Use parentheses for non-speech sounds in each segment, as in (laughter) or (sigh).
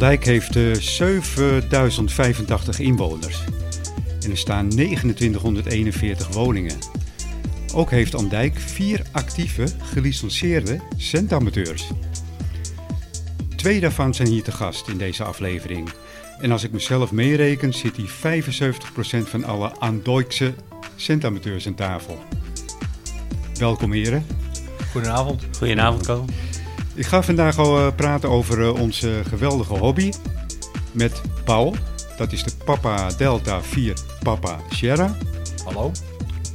Andijk heeft uh, 7085 inwoners en er staan 2941 woningen. Ook heeft Andijk vier actieve, gelicenseerde centamateurs. Twee daarvan zijn hier te gast in deze aflevering. En als ik mezelf meereken, zit hier 75% van alle Andijkse centamateurs aan tafel. Welkom heren. Goedenavond. Goedenavond, Ko. Ik ga vandaag al uh, praten over uh, onze geweldige hobby met Paul. Dat is de Papa Delta 4 Papa Sierra. Hallo.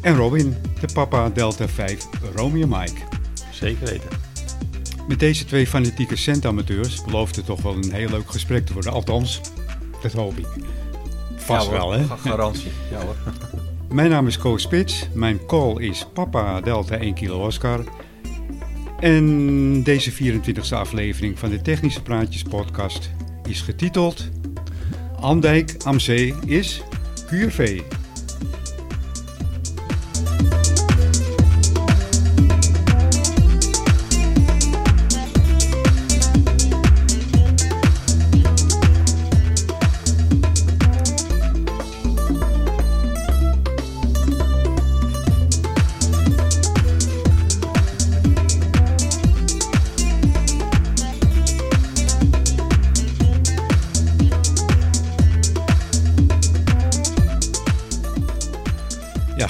En Robin, de Papa Delta 5 Romeo Mike. Zeker weten. Met deze twee fanatieke centamateurs belooft het toch wel een heel leuk gesprek te worden. Althans, dat hoop ik. Vast ja, wel, hè? Garantie. Ja hoor. Mijn naam is Koos Spits. Mijn call is Papa Delta 1 kilo Oscar. En deze 24e aflevering van de Technische Praatjes podcast is getiteld Andijk am Zee is QRV.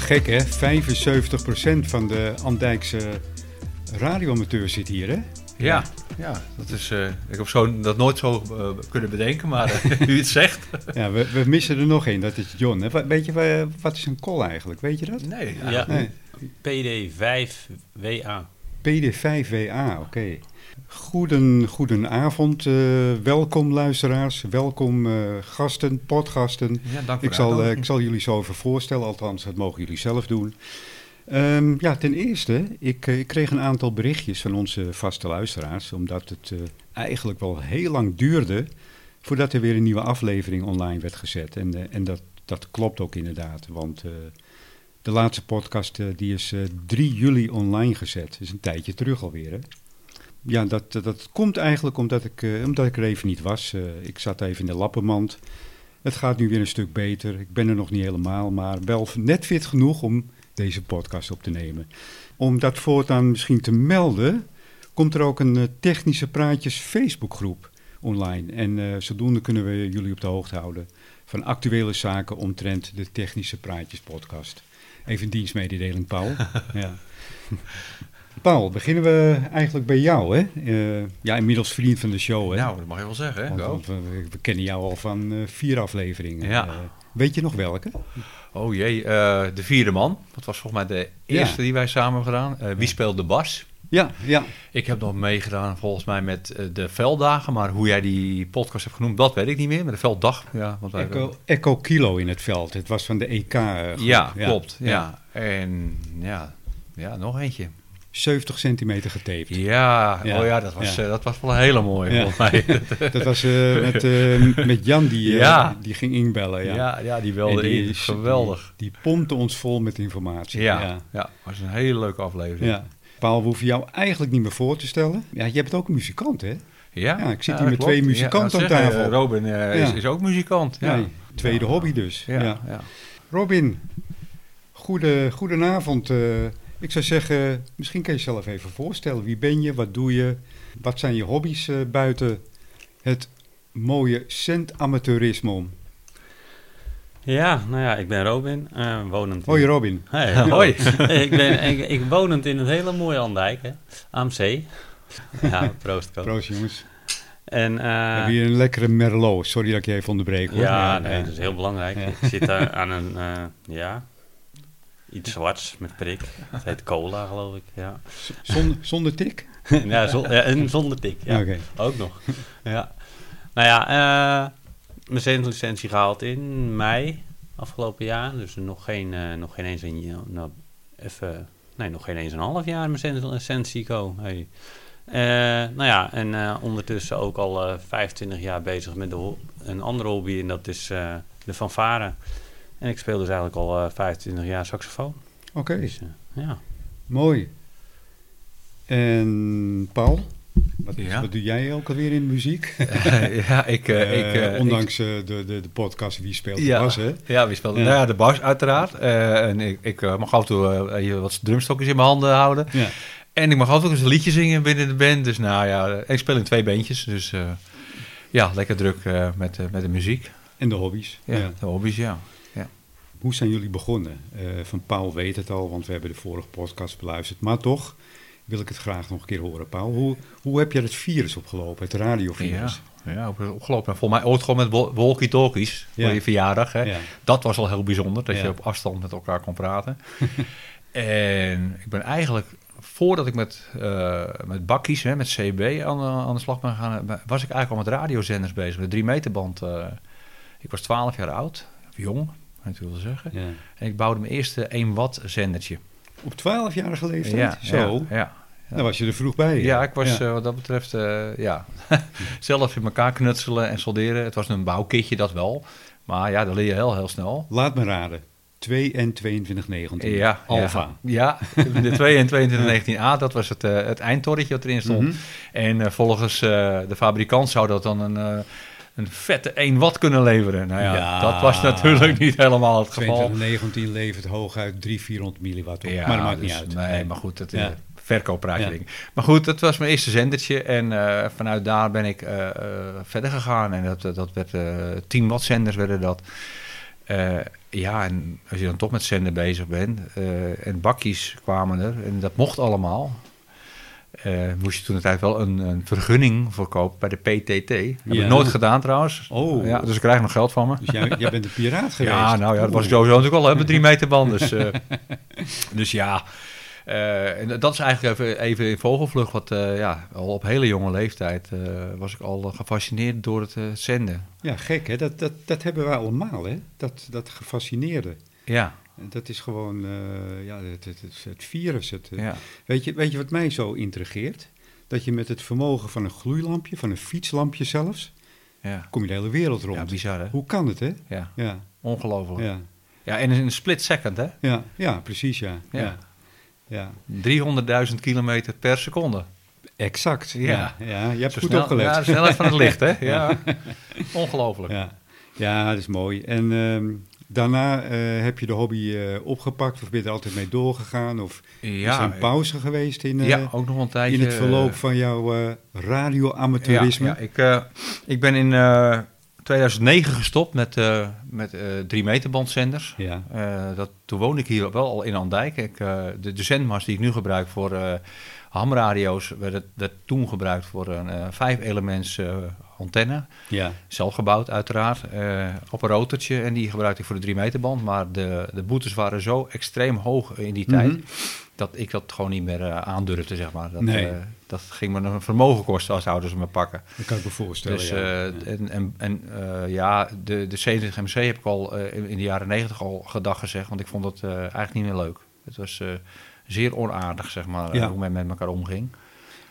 Gek hè, 75% van de Andijkse radioamateurs zit hier hè? Ja, ja dat is, uh, ik heb zo, dat nooit zo uh, kunnen bedenken, maar uh, (laughs) u het zegt. ja, we, we, missen er nog één, dat is John. Hè? Weet je, wat is een call eigenlijk, weet je dat? Nee. Ja, nee. PD5WA. PD5WA, oké. Okay. Goeden, goedenavond, uh, welkom luisteraars, welkom uh, gasten, podgasten. Ja, dank ik, zal, uh, ik zal jullie zo even voorstellen, althans dat mogen jullie zelf doen. Um, ja, ten eerste, ik, ik, kreeg een aantal berichtjes van onze vaste luisteraars, omdat het eigenlijk wel heel lang duurde voordat er weer een nieuwe aflevering online werd gezet. En, en dat, dat klopt ook inderdaad, want de laatste podcast die is 3 juli online gezet, dus een tijdje terug alweer hè ja, dat, dat komt eigenlijk omdat ik, uh, omdat ik er even niet was. Uh, ik zat even in de lappenmand. Het gaat nu weer een stuk beter. Ik ben er nog niet helemaal, maar wel net fit genoeg om deze podcast op te nemen. Om dat voortaan misschien te melden, komt er ook een uh, Technische Praatjes Facebookgroep online. En zodoende kunnen we jullie op de hoogte houden van actuele zaken omtrent de Technische Praatjes podcast. Even dienstmededeling, Paul. (laughs) ja. Paul, beginnen we eigenlijk bij jou, hè? Uh, ja, inmiddels vriend van de show, hè? Nou, dat mag je wel zeggen, hè? Want, want we, we, kennen jou al van uh, vier afleveringen. Ja. Uh, weet je nog welke? Oh jee, de vierde man. Dat was volgens mij de eerste ja. die wij samen hebben gedaan. Wie speelt de bas? Ja, ja. Ik heb nog meegedaan volgens mij met de velddagen, maar hoe jij die podcast hebt genoemd, dat weet ik niet meer. Met de velddag, ja. Want wij Echo, hebben... Echo Kilo in het veld. Het was van de EK. Ja, ja, klopt. Ja. ja. En ja, ja, nog eentje. 70 centimeter getaped. Ja, ja. Oh ja, dat was, ja. Uh, dat was wel een hele mooie ja. volgens mij. (laughs) dat was uh, met, uh, met Jan die, die ging inbellen. Ja, ja, ja die belde die, in. Geweldig. Die, die pompte ons vol met informatie. Ja, ja. was een hele leuke aflevering. Ja. Paul, we hoeven jou eigenlijk niet meer voor te stellen. Ja, je bent ook een muzikant, hè? Ja, ja ik zit hier met twee muzikanten aan tafel. Je, Robin is, is, ook muzikant. Ja. tweede hobby dus. Ja. Robin, goede, goedenavond. Ik zou zeggen, misschien kan je jezelf even voorstellen. Wie ben je? Wat doe je? Wat zijn je hobby's uh, buiten het mooie centamateurisme om? Ja, nou ja, ik ben Robin, uh, wonend... Hoi Robin. Hey, hoi. (laughs) ik ben ik, ik, wonend in het hele mooie Andijk, hè. Zee. Ja, proost. Ko. Proost jongens. En, uh, hebben hier een lekkere Merlot. Sorry dat ik je even onderbreek. Hoor. Ja, ja, nee, dat is heel belangrijk. Ja. Ik zit daar aan een, uh, ja, iets zwarts met prik. Het heet cola, geloof ik. Ja. Zonder, zonder tik? (laughs) ja, en zonder tik. Ja. Okay. Ook nog. ja. Nou ja, uh, mijn centlicentie gehaald in mei afgelopen jaar. Dus nog geen, uh, nog geen eens een, nou, even, nee, nog geen eens een half jaar mijn centlicentie go. Hey. Uh, nou ja, en ondertussen ook al uh, 25 jaar bezig met de, een andere hobby en dat is de fanfare. En ik speel dus eigenlijk al 25 jaar saxofoon. Oké. Okay. Dus, ja. Mooi. En Paul? Wat, Ja. wat doe jij ook alweer in muziek? (laughs) ja, ik... eh, Eh, ik eh, ondanks eh, de, de, de podcast Wie speelt de Ja. bas, hè? ja, wie speelt? Ja. Nou ja, de bas uiteraard. Eh, en ik, ik eh, mag af en toe eh, wat drumstokjes in mijn handen houden. Ja. En ik mag af en toe eens een liedje zingen binnen de band. Dus nou ja, eh, ik speel in twee bandjes. Dus eh, ja, lekker druk eh, met, eh, met de muziek. En de hobby's. Ja, Ja. de hobby's, ja. Hoe zijn jullie begonnen? Eh, van Paul weet het al, want we hebben de vorige podcast beluisterd. Maar toch wil ik het graag nog een keer horen, Paul. Hoe, hoe heb je het virus opgelopen, het Ja, radiovirus? ja op- opgelopen. Volgens mij ooit gewoon met wal- walkie-talkies Ja. voor je verjaardag. Hè. Ja. Dat was al heel bijzonder, dat Ja. je op afstand met elkaar kon praten. (laughs) en ik ben eigenlijk, voordat ik met, eh, met bakkies, hè, met CB aan, de- aan de slag ben gegaan, eh, was ik eigenlijk al met radiozenders bezig, met 3 meter band. eh. ik was 12 jaar oud, jong, het wel zeggen. Ja. En ik bouwde mijn eerste 1 watt zendertje. Op 12-jarige leeftijd? Ja, Zo, Ja, ja. dan was je er vroeg bij. Ja, ik was Ja. eh, wat dat betreft, eh, ja, (laughs) zelf in elkaar knutselen en solderen. Het was een bouwkitje, dat wel. Maar ja, dat leer je heel, heel snel. Laat me raden. 2 en 2219. Ja, Alpha. Ja, ja, (laughs) de 2 en 2219A, dat was het, eh, het eindtorretje wat erin stond. Mhm. En volgens eh, de fabrikant zou dat dan een, eh, een vette 1 watt kunnen leveren. Nou ja, Ja. dat was natuurlijk niet helemaal het geval. 2219 levert hooguit 300, 400 milliwatt op. Ja, maar dat maakt niet dus- uit. Nee, maar goed, het Ja. ja. verkooppraatje ding. Maar goed, dat was mijn eerste zendertje. En eh, vanuit daar ben ik eh, eh, verder gegaan. En dat, dat werd eh 10 watt zenders werden dat. Eh, ja, en als je dan toch met zenden bezig bent. eh, en bakjes kwamen er. En dat mocht allemaal. Eh, moest je toen de tijd wel een, een vergunning voor kopen bij de PTT. Heb Ja. ik nooit gedaan trouwens. Oh. Ja, dus ik krijg nog geld van me. Dus jij, jij bent een piraat (laughs) geweest. Ja, nou ja, dat was ik sowieso natuurlijk al met drie (laughs) meter band. Dus, eh, (laughs) dus ja, eh, en dat is eigenlijk even, even in vogelvlucht. Wat, ja, al op hele jonge leeftijd was ik al gefascineerd door het zenden. Ja, gek hè. Dat, dat, dat hebben wij allemaal hè. Dat, dat gefascineerde. Ja, Dat is gewoon eh, ja, het, het, het, het virus. Het, eh, ja. weet, je, weet je wat mij zo intrigeert? Dat je met het vermogen van een gloeilampje, van een fietslampje zelfs, ja. kom je de hele wereld ja rond. bizar hè? Hoe kan het hè? Ja, Ja, ongelooflijk. Ja. ja, en in een split second hè? ja, ja precies ja. Ja. ja. ja. 300.000 kilometer per seconde. Exact. Ja. Ja, ja. je hebt Zo goed snel- opgelet. Ja, de snelheid van het licht hè? (laughs) Ja, ongelooflijk. Ja, ja dat is mooi. En ehm, daarna eh, heb je de hobby eh, opgepakt of ben je er altijd mee doorgegaan? Of is er een pauze geweest in, eh, ja, ook nog een tijdje. in het verloop eh, van jouw eh radioamateurisme? Ja, ja ik, eh, ik ben in eh, 2009 gestopt met, eh met eh 3 meter bandzenders. Ja. Eh, dat, toen woonde ik hier wel al in Andijk. Ik, eh, de, de zendmast die ik nu gebruik voor eh, hamradio's, werd, werd toen gebruikt voor een eh, vijf elements eh, antenne. ja. Zelf gebouwd uiteraard, eh, op een rotortje. En die gebruikte ik voor de 3 meter band. Maar de, de boetes waren zo extreem hoog in die tijd... Mhm. dat ik dat gewoon niet meer eh, aandurfde, zeg maar. Dat, Nee. eh, dat ging me een vermogen kosten als zouden ze me pakken. Dat kan ik me voorstellen. Dus, ja. Ja. en, en, en ja, de, de 70 MC heb ik al in, de jaren 90 al gedag gezegd, want ik vond het eh, eigenlijk niet meer leuk. Het was zeer onaardig, zeg maar, Ja. hoe men met elkaar omging.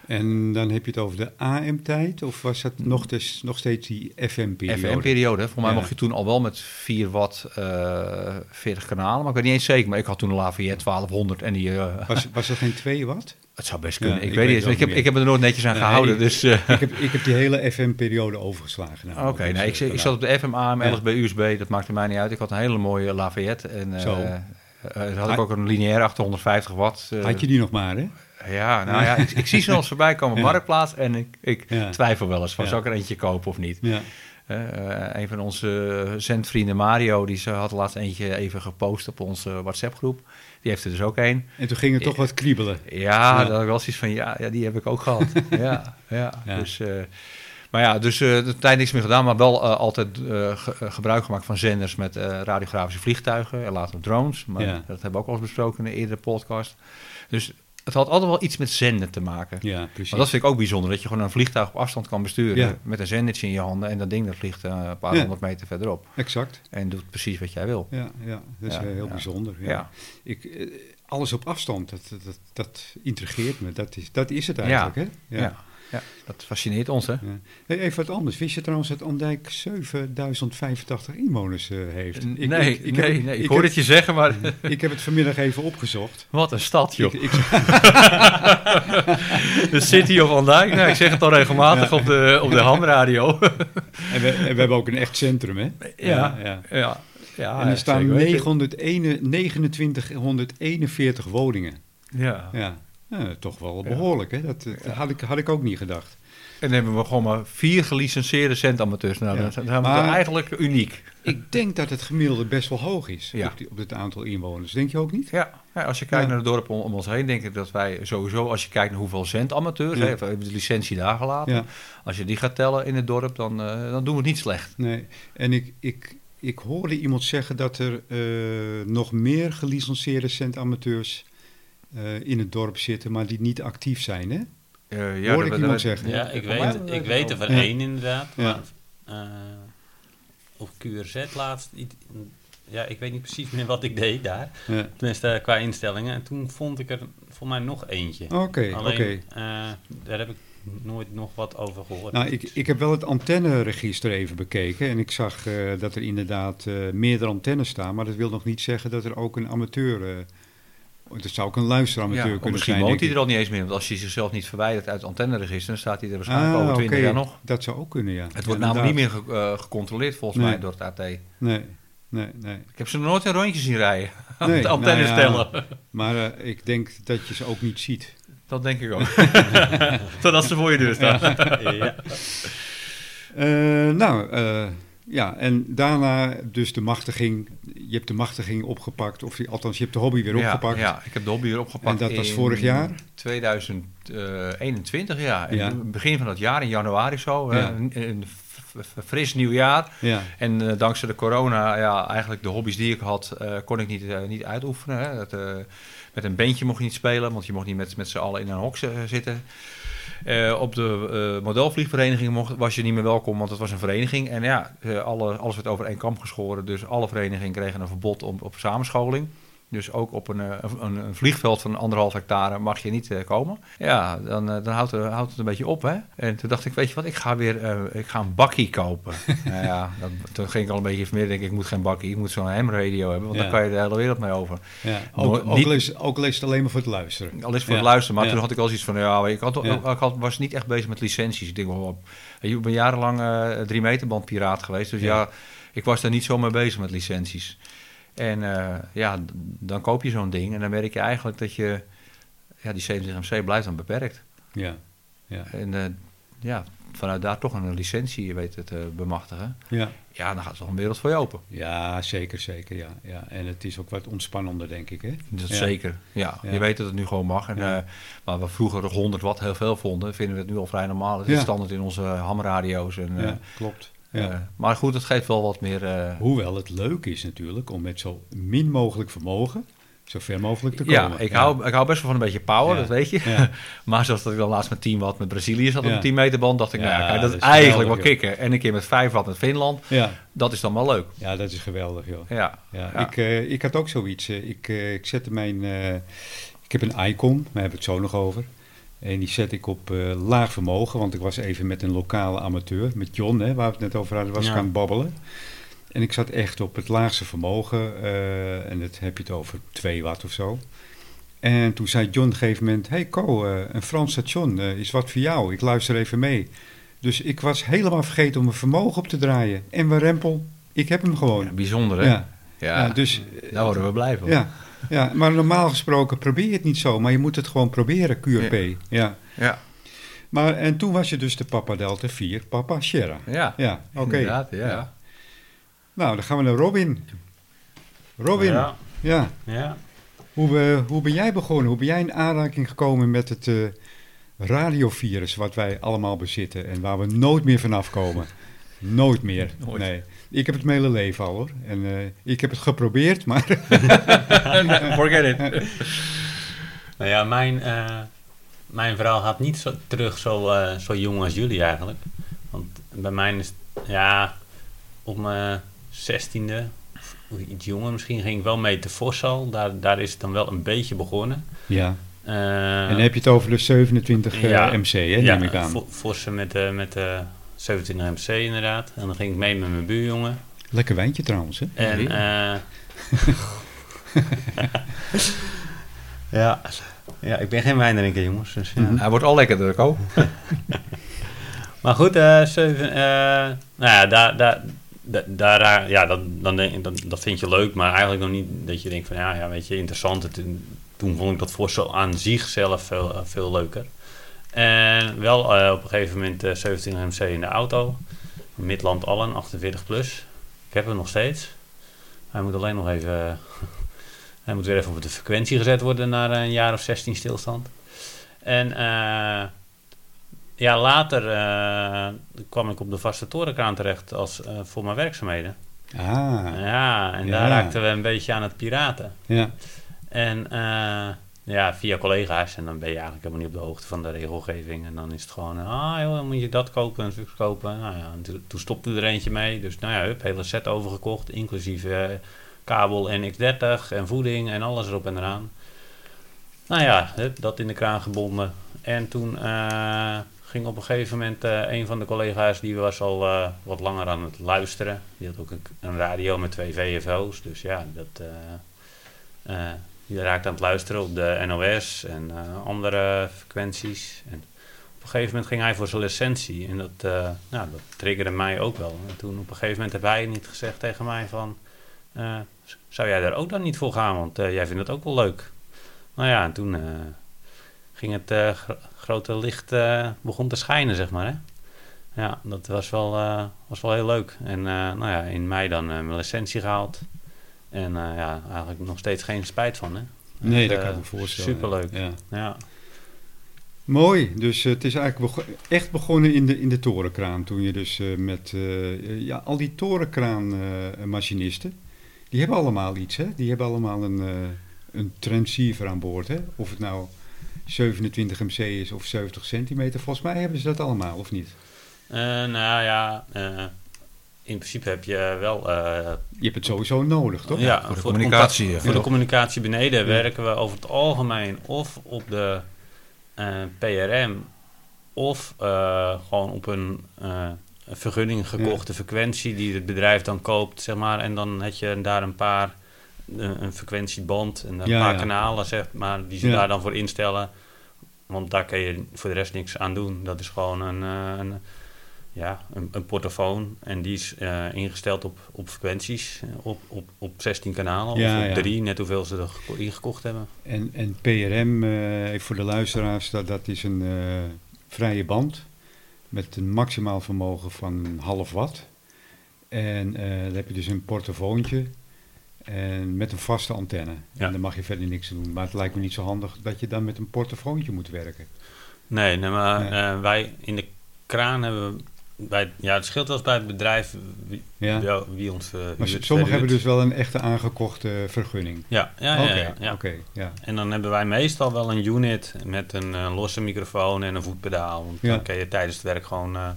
En dan heb je het over de AM-tijd of was het nog, des, nog steeds die FM-periode? FM-periode, volgens mij Ja. mocht je toen al wel met 4 watt eh 40 kanalen, maar ik weet niet eens zeker. Maar ik had toen een Lafayette 1200 en die... eh, Was, (laughs) was er geen 2 watt? het zou best kunnen. Ja, ik, ik weet niet. Ik heb, ik heb er nooit netjes aan Nee, gehouden, ik- dus... eh, ik, heb, ik heb die hele FM-periode overgeslagen. Nou, Oké, Dus, nee, ik, eh, ik zat op de FM, AM. LSB, USB, dat maakte mij niet uit. Ik had een hele mooie Lafayette en eh Zo. eh, eh, had ik ook een lineair 850 watt. eh, Had je die nog maar, hè? Ja, nou ja, ik, ik zie ze eens voorbij komen op (laughs) Ja. Marktplaats en ik, ik Ja. twijfel wel eens van, Ja. zou ik er eentje kopen of niet? Ja. Eh, eh, een van onze zendvrienden, Mario, die ze had laatst eentje even gepost op onze WhatsApp-groep. Die heeft er dus ook een. En toen ging het toch wat kriebelen. Ja, dat ik wel zoiets van, ja, ja, die heb ik ook gehad. (laughs) ja, ja. Dus, eh, maar ja, dus eh de tijd niks meer gedaan, maar wel eh, altijd eh, ge- eh, gebruik gemaakt van zenders met eh, radiografische vliegtuigen en later drones. Maar Ja. dat hebben we ook al eens besproken in een eerdere podcast. Dus het had altijd wel iets met zenden te maken. Ja, precies. Maar dat vind ik ook bijzonder, dat je gewoon een vliegtuig op afstand kan besturen Ja. met een zendertje in je handen en dat ding dat vliegt eh, een paar Ja. honderd meter verderop Exact. en doet precies wat jij wil. Ja, ja dat is Ja, eh, heel bijzonder. Ja. Ja. Ik, eh, alles op afstand, dat, dat, dat intrigeert me. Dat is, dat is het eigenlijk, hè? Ja. Ja. dat fascineert ons, hè? Ja. Hey, even wat anders. Wist je trouwens dat Andijk 7085 inwoners eh, heeft? Ik- nee, ik- ik nee, heb- nee, ik, hoor heb- het je zeggen, maar (laughs) Ik heb het vanmiddag even opgezocht. wat een stad, joh. (laughs) De City of Andijk. Nou, ik zeg het al regelmatig op de, op de hamradio. (laughs) en, we, en we hebben ook een echt centrum, hè? Ja. ja. ja, ja en er staan zeker weten. 901 2941 woningen. Ja. Ja, Ja, toch wel behoorlijk, hè? Dat, dat had, ik, had ik ook niet gedacht. En dan hebben we gewoon maar vier gelicenseerde centamateurs. Nou, Ja. dan zijn we Maar- eigenlijk uniek. Ik denk dat het gemiddelde best wel hoog is Ja. op, die- op het aantal inwoners. Denk je ook niet? Ja, ja, als je kijkt naar het dorp om, om ons heen, denk ik dat wij sowieso, als je kijkt naar hoeveel hè, we hebben de licentie daar gelaten. Als je die gaat tellen in het dorp, dan, eh, dan doen we het niet slecht. Nee. En ik, ik, ik hoorde iemand zeggen dat er eh, nog meer gelicenseerde centamateurs eh in het dorp zitten, maar die niet actief zijn, hè? Eh, Hoorde ik dat- iemand zeggen. Ja, ik weet, ik weet er van Ja. één inderdaad. Ja. Maar, eh, op QRZ laatst, ja, ik weet niet precies meer wat ik deed daar. Ja. Tenminste, qua instellingen. En toen vond ik er voor mij nog eentje. Oké, oké. eh, daar heb ik nooit nog wat over gehoord. Nou, ik, ik heb wel het antenneregister even bekeken en ik zag eh, dat er inderdaad eh, meerdere antennes staan, maar dat wil nog niet zeggen dat er ook een amateur, eh het zou ook een luisteramateur Ja, kunnen misschien zijn. woont hij er al niet eens meer, want als hij zichzelf niet verwijdert uit het antenneregister, dan staat hij er waarschijnlijk over 20 oké, jaar nog. Dat zou ook kunnen, ja. Het wordt Ja, namelijk niet meer ge- eh, gecontroleerd volgens Nee. mij door het AT. Nee, nee, nee. Ik heb ze nog nooit een rondje zien rijden. (laughs) Nee, de antennes nou ja. stellen. Maar eh, ik denk dat je ze ook niet ziet. Dat denk ik ook. (laughs) Totdat ze voor je deur staan. ja. Eh, nou, eh, ja, en daarna dus de machtiging. Je hebt de machtiging opgepakt, of je- althans, je hebt de hobby weer Ja, opgepakt. Ja, ik heb de hobby weer opgepakt. En dat was in vorig jaar? 2021, ja. En Ja. Begin van het jaar, in januari zo. Ja. Een, fris nieuw jaar. Ja, En eh, dankzij de corona, ja, eigenlijk de hobby's die ik had, eh, kon ik niet, eh, niet uitoefenen. Hè. Dat, eh, met een bandje mocht je niet spelen, want je mocht niet met, met z'n allen in een hok zitten. Eh, op de eh, modelvliegvereniging mocht, was je niet meer welkom, want het was een vereniging. En ja, eh, alle, alles werd over één kam geschoren. Dus alle verenigingen kregen een verbod op, op samenscholing. Dus ook op een, eh, een, een vliegveld van anderhalf hectare mag je niet eh, komen. Ja, dan, eh, dan houdt, het, houdt het een beetje op, hè. En toen dacht ik, weet je wat, ik ga weer ik ga een bakkie kopen. (laughs) nou ja, dat, toen ging ik al een beetje vermeer. Denk ik, ik moet geen bakkie, ik moet zo'n ham-radio hebben. Want Ja. dan kan je de hele wereld mee over. ja. Ook, ook, niet- lees, ook lees het alleen maar voor het luisteren. Al is voor Ja. het luisteren, maar toen had ik al zoiets van, ja, ik, had, ik had, was niet echt bezig met licenties. Ik denk wel, ik ben jarenlang eh drie meter band piraat geweest. Dus Ja. ja. ik was daar niet zo mee bezig met licenties. En eh, ja, dan koop je zo'n ding en dan merk je eigenlijk dat je, ja, die 70MC blijft dan beperkt. Ja, ja, En eh, ja, vanuit daar toch een licentie weet het te bemachtigen. ja. Ja, dan gaat er toch een wereld voor je open. Ja, zeker, zeker, ja. ja. En het is ook wat ontspannender, denk ik, hè? Dat Ja. zeker. Ja, Ja. je weet dat het nu gewoon mag. En, Ja. eh, waar we vroeger nog 100 watt heel veel vonden, vinden we het nu al vrij normaal. Het is standaard in onze hamradio's. En, Ja, eh, klopt. Ja. eh, maar goed, het geeft wel wat meer... eh, Hoewel het leuk is natuurlijk om met zo min mogelijk vermogen zo ver mogelijk te komen. ja, ik, Hou, ik hou best wel van een beetje power, Ja. dat weet je. Ja. (laughs) maar zoals dat ik dan laatst met 10 watt met Brazilië zat op een 10 meter band, dacht ik, nou ja, kijk, dat, dat is eigenlijk wel kicken. En een keer met 5 watt met Finland, dat is dan wel leuk. ja, dat is geweldig, joh. Ja. Ik, eh, ik had ook zoiets. ik, ik zette mijn. ik heb een Icon, daar hebben we het zo nog over. En die zet ik op eh, laag vermogen, want ik was even met een lokale amateur, met John, hè, waar we het net over hadden, was Ja. ik aan het babbelen. En ik zat echt op het laagste vermogen, eh, en dat heb je het over 2 watt of zo. En toen zei John op een gegeven moment: Hey Co, eh, een Frans station is wat voor jou, ik luister even mee. Dus ik was helemaal vergeten om mijn vermogen op te draaien. En we rempel, ik heb hem gewoon. Ja, bijzonder hè? Ja, Ja, ja, dus daar worden we blij van. ja, ja, maar normaal gesproken probeer je het niet zo, maar je moet het gewoon proberen, QRP. Ja. ja. Maar, en toen was je dus de Papa Delta 4, Papa Sierra. ja. Ja, oké. Inderdaad, ja. Ja. Nou, dan gaan we naar Robin. Robin, ja. Ja, ja. Hoe, eh, hoe ben jij begonnen? Hoe ben jij in aanraking gekomen met het eh, radiovirus wat wij allemaal bezitten en waar we nooit meer vanaf komen? Nooit meer. Nooit. Nee. Ik heb het mijn hele leven al hoor. En eh, ik heb het geprobeerd, maar (laughs) Forget it. (laughs) Nou ja, mijn, eh, mijn verhaal gaat niet zo, terug zo, eh, zo jong als jullie eigenlijk. Want bij mij is ja, op mijn zestiende, of iets jonger misschien, ging ik wel mee te Vossal. Daar, daar is het dan wel een beetje begonnen. ja. Eh, en dan heb je het over de 27 eh, ja. MC, hè, ja, neem ik aan. vo- Vossen met, de met de 27 MC inderdaad. En dan ging ik mee met mijn buurjongen. Lekker wijntje trouwens, hè? En eh (laughs) ja. ja, ik ben geen wijndrinker jongens. Dus, ja. Hij wordt al lekkerder, ook. (laughs) Maar goed, eh, zeven, eh, nou ja, daar, daar, da- daar, ja, dat, dan denk, dat, dat vind je leuk, maar eigenlijk nog niet dat je denkt van ja, ja weet je, interessant. Het, toen vond ik dat voorstel aan zich zelf veel, veel leuker. En wel eh, op een gegeven moment eh 17 MC in de auto, Midland Allen, 48 plus. Ik heb hem nog steeds. Hij moet alleen nog even, (laughs) hij moet weer even op de frequentie gezet worden na een jaar of 16 stilstand. En eh, ja, later eh, kwam ik op de vaste torenkraan terecht als, eh, voor mijn werkzaamheden. Ah, Ja, en daar raakten we een beetje aan het piraten. ja. En eh, ja, via collega's. En dan ben je eigenlijk helemaal niet op de hoogte van de regelgeving. En dan is het gewoon, ah joh, dan moet je dat kopen en zus kopen. Nou ja, en toen, toen stopte er eentje mee. Dus nou ja, hup, hele set overgekocht. Inclusief eh, kabel en X30 en voeding en alles erop en eraan. Nou ja, hup, dat in de kraan gebonden. En toen eh, ging op een gegeven moment eh, een van de collega's, die was al eh, wat langer aan het luisteren. Die had ook een, een radio met twee VFO's. Dus ja, dat, die raakte aan het luisteren op de NOS en eh, andere frequenties. En op een gegeven moment ging hij voor zijn licentie. En dat, eh, nou, dat triggerde mij ook wel. En toen op een gegeven moment heb hij niet gezegd tegen mij van... eh, zou jij daar ook dan niet voor gaan? Want jij vindt het ook wel leuk. Nou ja, en toen ging het gro- grote licht begon te schijnen, zeg maar. Hè? Ja, dat was wel, was wel heel leuk. En nou ja, in mei dan mijn licentie gehaald. En eh, ja, eigenlijk nog steeds geen spijt van, hè? Nee, dat kan eh, ik me voorstellen. Superleuk. Ja. Ja. Mooi, dus eh, het is eigenlijk echt begonnen in de, in de torenkraan. Toen je dus met ja, al die torenkraanmachinisten, die hebben allemaal iets, hè? Die hebben allemaal een, een transceiver aan boord, hè? Of het nou 27 MC is of 70 centimeter, volgens mij hebben ze dat allemaal, of niet? Nou ja, in principe heb je wel... eh, Je hebt het sowieso nodig, toch? Ja, voor de voor communicatie, voor de communicatie beneden Ja. werken we over het algemeen of op de eh, PRM of eh, gewoon op een eh, vergunning gekochte frequentie die het bedrijf dan koopt, zeg maar. En dan heb je daar een paar, een frequentieband en een Ja, paar ja. kanalen, zeg maar, die ze Ja. daar dan voor instellen. Want daar kun je voor de rest niks aan doen. Dat is gewoon een, eh, een, ja, een, een portofoon. En die is eh, ingesteld op, op frequenties. eh, Op, op, op 16 kanalen Ja, of op ja. drie, net hoeveel ze er geko- ingekocht hebben. En, en PRM, eh, voor de luisteraars, dat, dat is een vrije band met een maximaal vermogen van een half watt. En dan heb je dus een portofoontje en met een vaste antenne. Ja. En dan mag je verder niks doen. Maar het lijkt me niet zo handig dat je dan met een portofoontje moet werken. Nee, nee maar Nee. wij in de kraan hebben... Bij, ja, het scheelt wel eens bij het bedrijf wie, Ja? wel- wie ons eh, maar sommigen hebben dus wel een echte aangekochte vergunning. Ja, ja, ja, Oké, ja, ja. oké, ja. En dan hebben wij meestal wel een unit met een eh, losse microfoon en een voetpedaal. Want Ja. dan kun je tijdens het werk gewoon eh,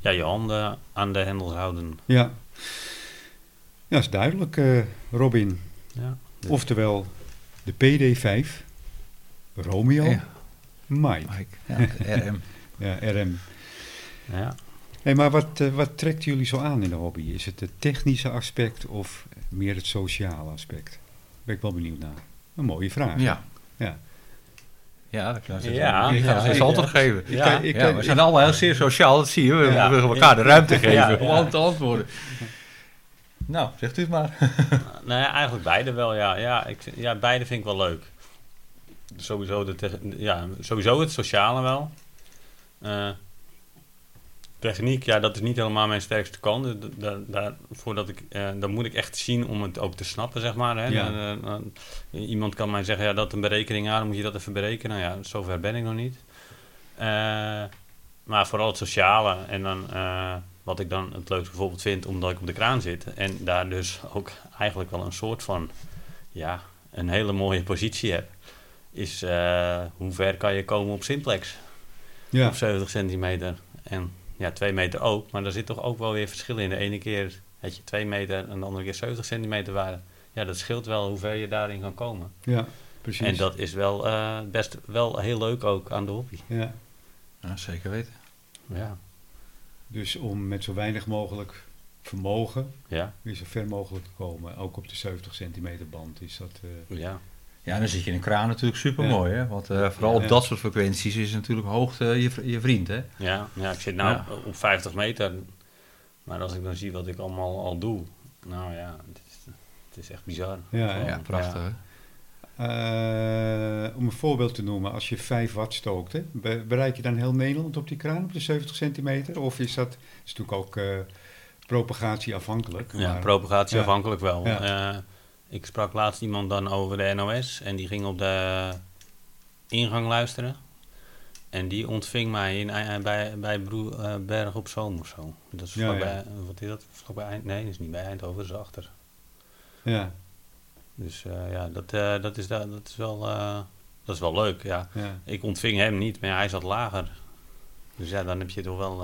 ja, je handen aan de hendels houden. Ja, ja is duidelijk, eh, Robin. Ja. Oftewel de PD5, Romeo, Ja. Mike. Mike, ja, RM. (laughs) Ja, RM. Ja. Hey, maar wat, eh, wat trekt jullie zo aan in de hobby? Is het het technische aspect of meer het sociale aspect? Ben ik wel benieuwd naar. Een mooie vraag. Ja. Ja. Ja, dat kan je Ja, ja, ja, dat is zeker. altijd geven. Ik Ja, ik ja, we zijn allemaal heel zeer sociaal, dat zie je. We Ja. willen elkaar de ruimte geven Ja, om ja. aan te antwoorden. Nou, zegt u het maar. (laughs) Nou ja, eigenlijk beide wel, ja. Ja, ik, ja beide vind ik wel leuk. Sowieso, de ja, sowieso het sociale wel. Eh, techniek, ja, dat is niet helemaal mijn sterkste kant. Da- daar, voordat ik, eh, dan moet ik echt zien om het ook te snappen, zeg maar. Hè. Ja. Eh, iemand kan mij zeggen, ja, dat een berekening aan, dan moet je dat even berekenen. Nou ja, zover ben ik nog niet. Eh, maar vooral het sociale. En dan, eh, wat ik dan het leukste bijvoorbeeld vind, omdat ik op de kraan zit. En daar dus ook eigenlijk wel een soort van, ja, een hele mooie positie heb. Is eh, hoe ver kan je komen op simplex? Ja. Op 70 centimeter. En ja, 2 meter ook. Maar daar zit toch ook wel weer verschillen in. De ene keer had je 2 meter en de andere keer 70 centimeter waren. Ja, dat scheelt wel hoe ver je daarin kan komen. ja. precies. En dat is wel eh, best wel heel leuk ook aan de hobby. Ja. Ja, zeker weten. Ja, Dus om met zo weinig mogelijk vermogen ja, weer zo ver mogelijk te komen. Ook op de 70 centimeter band is dat... eh, ja. Ja, dan zit je in een kraan natuurlijk super mooi, hè? Want eh, vooral op Ja. dat soort frequenties is natuurlijk hoogte je, je vriend, hè? Ja, ja ik zit nou Ja. op 50 meter. Maar als ik dan zie wat ik allemaal al doe. Nou ja, het is, het is echt bizar. Ja, Gewoon, Ja, prachtig, hè? Eh, om een voorbeeld te noemen, als je 5 watt stookt, hè, bereik je dan heel Nederland op die kraan op de 70 centimeter? Of is dat is natuurlijk ook eh, propagatieafhankelijk? Ja, maar- propagatie Ja. afhankelijk wel. Ja. Ik sprak laatst iemand dan over de NOS en die ging op de ingang luisteren. En die ontving mij in, eh, bij, bij Broe, eh, Berg op Zoom of zo. Dat is Ja, wat is dat? Vlakbij Eind, nee, dat is niet bij Eindhoven, dat is achter. Ja, Dus eh, ja, dat, dat, is, da- dat, is wel, dat is wel leuk, ja. ja, Ik ontving hem niet, maar hij zat lager. Dus ja, dan heb je toch wel...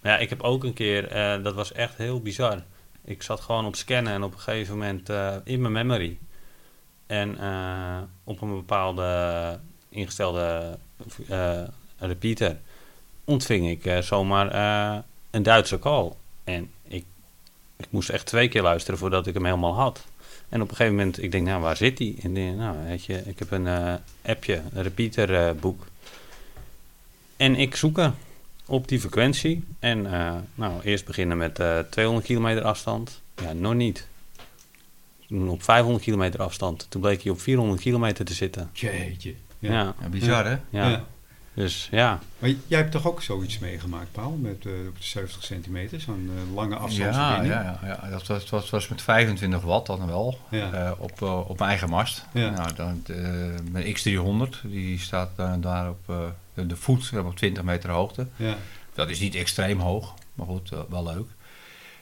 Maar ja, ik heb ook een keer, dat was echt heel bizar. Ik zat gewoon op scannen en op een gegeven moment eh, in mijn memory. En eh, op een bepaalde ingestelde eh, repeater ontving ik zomaar een Duitse call. En ik, ik moest echt twee keer luisteren voordat ik hem helemaal had. En op een gegeven moment, ik denk, nou, waar zit die? En denk, nou, weet je, ik heb een appje, een repeater eh, boek. En ik zoek er op die frequentie. En eh, nou, eerst beginnen met eh 200 kilometer afstand. Ja, nog niet. Toen op 500 kilometer afstand. Toen bleek hij op 400 kilometer te zitten. jeetje. Ja, ja. Ja, bizar, hè? ja. Dus ja, Maar jij hebt toch ook zoiets meegemaakt, Paul, met eh, op de 70 centimeter, zo'n eh, lange Ja, afstandsverbinding? ja, ja, ja. Dat, was, was, was met 25 watt dan wel, Ja. eh, op, op mijn eigen mast. Ja. Nou, dan, eh, mijn X300, die staat daar op eh, de, voet op 20 meter hoogte. ja. Dat is niet extreem hoog, maar goed, wel leuk.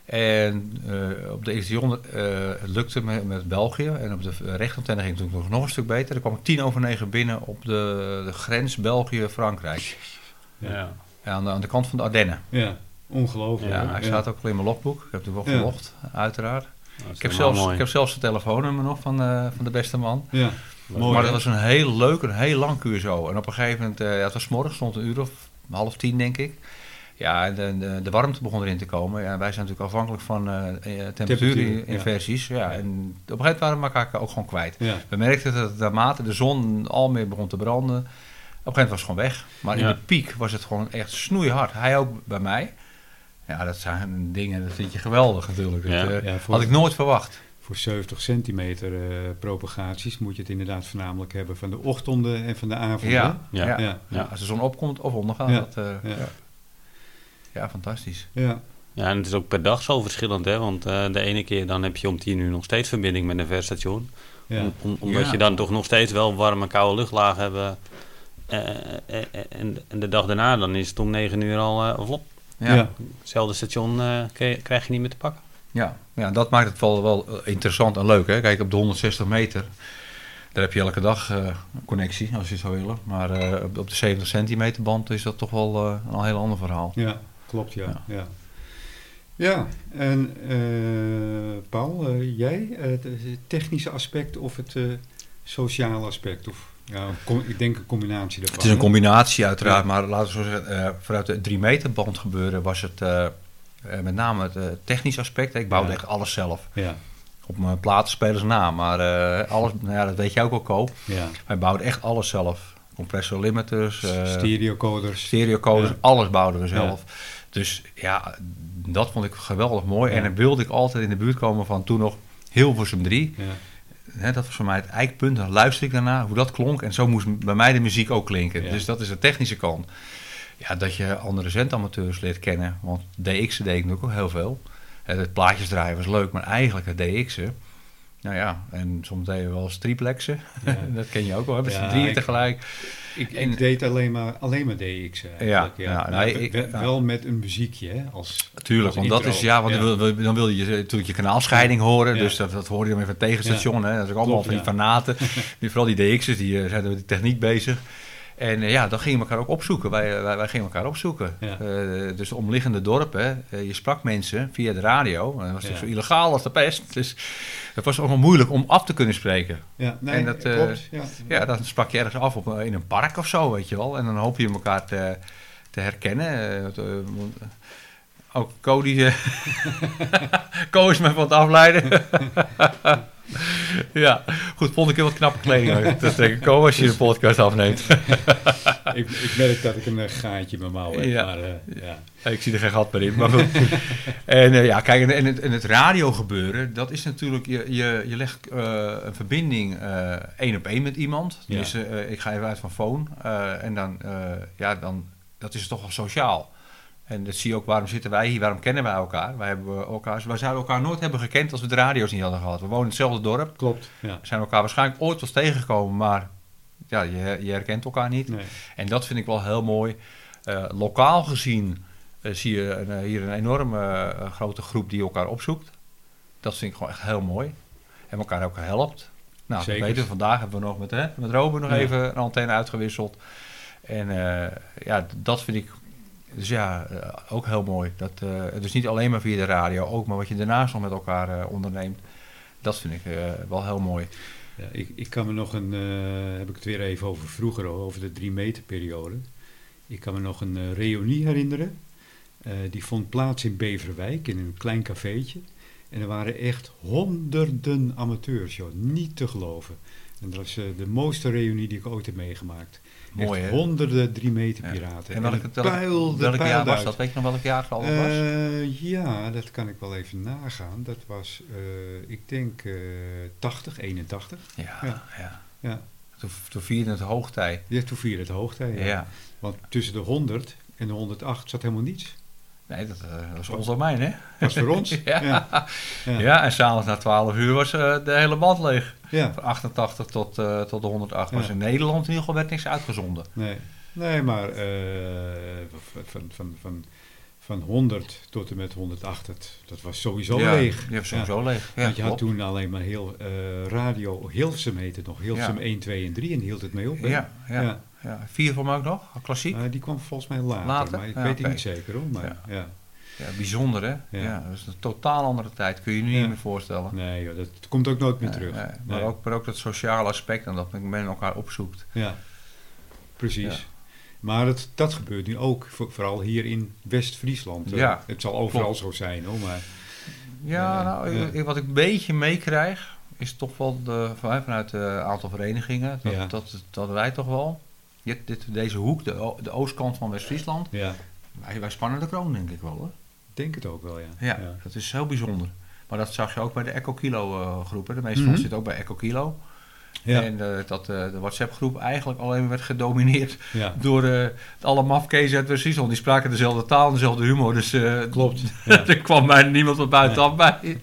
En eh, op de X300 eh, het lukte met, met België. En op de rechtantenne ging het nog, nog een stuk beter. Er kwam ik tien over negen binnen op de, de grens België-Frankrijk. Ja. ja. Ja, aan, de, aan de kant van de Ardennen. Ja, ongelooflijk. Ja, hij staat ook al in mijn logboek. Ik heb natuurlijk wel Ja. gelogd, uiteraard. Ik heb, zelfs, mooi. ik heb zelfs de telefoonnummer nog van, eh, van de beste man. Ja, mooi. maar dat was een heel leuk, een heel lang zo. En op een gegeven moment, eh, ja, het was morgen, stond een uur of half tien denk ik. Ja, en de, de, de warmte begon erin te komen. Ja, wij zijn natuurlijk afhankelijk van eh Temperatuur, temperatuurinversies. Ja. en op een gegeven moment waren we elkaar ook gewoon kwijt. Ja, We merkten dat naarmate de zon al meer begon te branden, op een gegeven moment was het gewoon weg. Maar in de piek was het gewoon echt snoeihard. Hij ook bij mij. Ja, dat zijn dingen, dat vind je geweldig natuurlijk. Dat, eh, voor- had ik nooit verwacht. voor 70 centimeter eh, propagaties moet je het inderdaad voornamelijk hebben van de ochtenden en van de avonden. Ja, Ja. als de zon opkomt of ondergaat. Ja. Dat, eh, Ja. fantastisch. ja. Ja, en het is ook per dag zo verschillend, hè. Want eh, de ene keer dan heb je om 10 uur nog steeds verbinding met een verstation. ja. Om- om- omdat Ja. je dan toch nog steeds wel warme, koude luchtlagen hebben. Eh, eh, en, en de dag daarna, dan is het om 9 uur al uh, vlop. Ja. Ja. Hetzelfde station eh, krijg je niet meer te pakken. Ja. ja, dat maakt het wel, wel interessant en leuk. Hè? Kijk, op de 160 meter, daar heb je elke dag eh, connectie, als je het zou willen. Maar eh, op, de 70 centimeter band is dat toch wel eh, een heel ander verhaal. Ja, klopt, ja. Ja. Ja, en eh, Paul, eh, jij, eh, het technische aspect of het sociale aspect? Of, ja, ik denk een combinatie daarvan. Het is een combinatie uiteraard, Ja. maar laten we zo zeggen, vanuit de 3 meter band gebeuren was het met name het technisch aspect. Ik bouwde Ja. echt alles zelf. Ja, Op mijn platenspelers na, maar alles, nou ja, dat weet je ook wel, Ko. ja. Wij bouwden echt alles zelf. Compressor limiters, eh Stereocoders. stereocoders, Ja. alles bouwden we zelf. Dus ja, dat vond ik geweldig mooi. Ja. En dan wilde ik altijd in de buurt komen van toen nog Hilversum 3. Ja, Hè, dat was voor mij het eikpunt. Dan luister ik daarna hoe dat klonk. En zo moest bij mij de muziek ook klinken. Ja. Dus dat is de technische kant. Ja, dat je andere zendamateurs leert kennen. Want DX'en deed ik natuurlijk ook heel veel. Het plaatjes draaien was leuk, maar eigenlijk het DX'en. Nou ja, en soms deden we wel eens triplexen. Ja. (laughs) dat ken je ook wel, hebben ze drieën tegelijk. ik, En- ik deed alleen maar, alleen maar DX eigenlijk. Ja, Ja, ik-. Wel met een muziekje, hè? Als, Tuurlijk, want dat is, ja, want. Dan, wil, je natuurlijk je kanaalscheiding horen. Dus dat, dat hoor je dan even het tegenstation. Hè? Dat is ook allemaal Klopt, van die fanaten. (laughs) Vooral die DX'ers, die eh, zijn met die techniek bezig. En eh, ja, dan gingen we elkaar ook opzoeken. Wij, wij, wij gingen elkaar opzoeken. Ja. Eh, dus de omliggende dorpen, eh, je sprak mensen via de radio. Dat was Ja. natuurlijk zo illegaal als de pest. Dus het was ook wel moeilijk om af te kunnen spreken. Ja, nee, En dat, eh, klopt. Ja. Ja, dan sprak je ergens af op, eh, in een park of zo, weet je wel. En dan hoop je elkaar te, te herkennen. Eh, eh, eh, ook Cody... eh, (laughs) Co is me van het afleiden. (laughs) (laughs) ja, goed, volgende keer wat knappe kleding. te trekken. Co, als je de podcast afneemt. (laughs) ik, ik merk dat ik een eh, gaatje in mijn mouw heb. Ja. Maar, eh, ja. Ja, Ik zie er geen gat meer in, maar goed. (laughs) en eh, ja, kijk, en, en het, en het radiogebeuren, dat is natuurlijk, je, je, je legt een verbinding één op één met iemand. Ja. Dus eh, ik ga even uit van phone. en dan, ja, dan, dat is toch wel sociaal. En dat zie je ook, waarom zitten wij hier, waarom kennen wij elkaar? Wij, hebben elkaar, wij zouden elkaar nooit hebben gekend als we de radio's niet hadden gehad. We wonen in hetzelfde dorp. Klopt. Ja. We zijn elkaar waarschijnlijk ooit wel tegengekomen, maar ja, je, je herkent elkaar niet. Nee. En dat vind ik wel heel mooi. Eh, lokaal gezien eh, zie je een, eh, hier een enorme grote groep die elkaar opzoekt. Dat vind ik gewoon echt heel mooi. En elkaar ook helpt. Nou, Zeker. weten, vandaag hebben we nog met, hè, met Robin nog Ja. even een antenne uitgewisseld. En ja, dat vind ik dus ja, eh, ook heel mooi. Dat, eh, dus niet alleen maar via de radio, ook maar wat je daarnaast nog met elkaar eh, onderneemt. Dat vind ik wel heel mooi. Ja, ik, ik kan me nog een, heb ik het weer even over vroeger, over de drie meter periode. Ik kan me nog een eh, reunie herinneren. Die vond plaats in Beverwijk, in een klein cafeetje. En er waren echt honderden amateurs, joh. Niet te geloven. En dat was de mooiste reunie die ik ooit heb meegemaakt. Mooi, echt hè? honderden drie meter piraten. En welk, het welk, welk jaar was dat? Weet je nog welk jaar al dat was? Eh, ja, dat kan ik wel even nagaan. Dat was, eh, ik denk, eh 80, 81. Ja, Ja. ja. Ja. Toen, toen vierde het hoogtij. Ja, toen vierde het hoogtij. Ja. Ja. Want tussen de 100 en de 108 zat helemaal niets. Nee, dat, eh, dat was ons domein, hè? Dat was voor ons. (laughs) Ja. Ja. Ja. Ja. en s'avonds na 12 uur was eh, de hele band leeg. Ja. Van 88 tot, eh, tot de 108 was in Nederland in ieder geval werd niks uitgezonden. Nee. Nee, maar eh, van, van, van, van 100 tot en met 108, dat, was sowieso ja, leeg. Die was sowieso leeg. Ja, Want je had toen alleen maar heel eh, radio, Hilversum heette nog, Hilversum Ja. 1, 2 en 3 en hield het mee op. hè? Ja, ja, ja. Ja. Vier voor mij ook nog, klassiek. Eh, die kwam volgens mij later, Later? maar ik Ja, weet het niet zeker hoor. Maar, Ja. ja. Ja, bijzonder hè? Ja. Ja. dat is een totaal andere tijd. Kun je je nu Ja. niet meer voorstellen. Nee, joh, dat komt ook nooit meer terug. nee. Maar, Nee. ook, maar ook dat sociale aspect en dat men elkaar opzoekt. Ja, precies. Maar het, dat gebeurt nu ook, voor- vooral hier in West-Friesland. Eh, Ja, het zal overal klopt. zo zijn hoor, maar Ja, Ja, nou, ik- wat ik een beetje meekrijg, is toch wel de, van- vanuit een aantal verenigingen, dat, Ja. dat, dat wij toch wel, dit, dit, deze hoek, de, de oostkant van West-Friesland, ja, wij, wij spannen de kroon denk ik wel hoor. ik denk het ook wel, ja. Ja, dat is heel bijzonder. Maar dat zag je ook bij de Echo Kilo eh, groepen. De meeste Mhm. van ons zitten ook bij Echo Kilo. Ja, En eh, dat eh, de WhatsApp groep eigenlijk alleen werd gedomineerd (laughs) ja. door eh, alle mafkezen uit West-Friesland. Die spraken dezelfde taal en dezelfde humor. Dus Klopt. (laughs) Ja. er kwam mij niemand van buitenaf bij.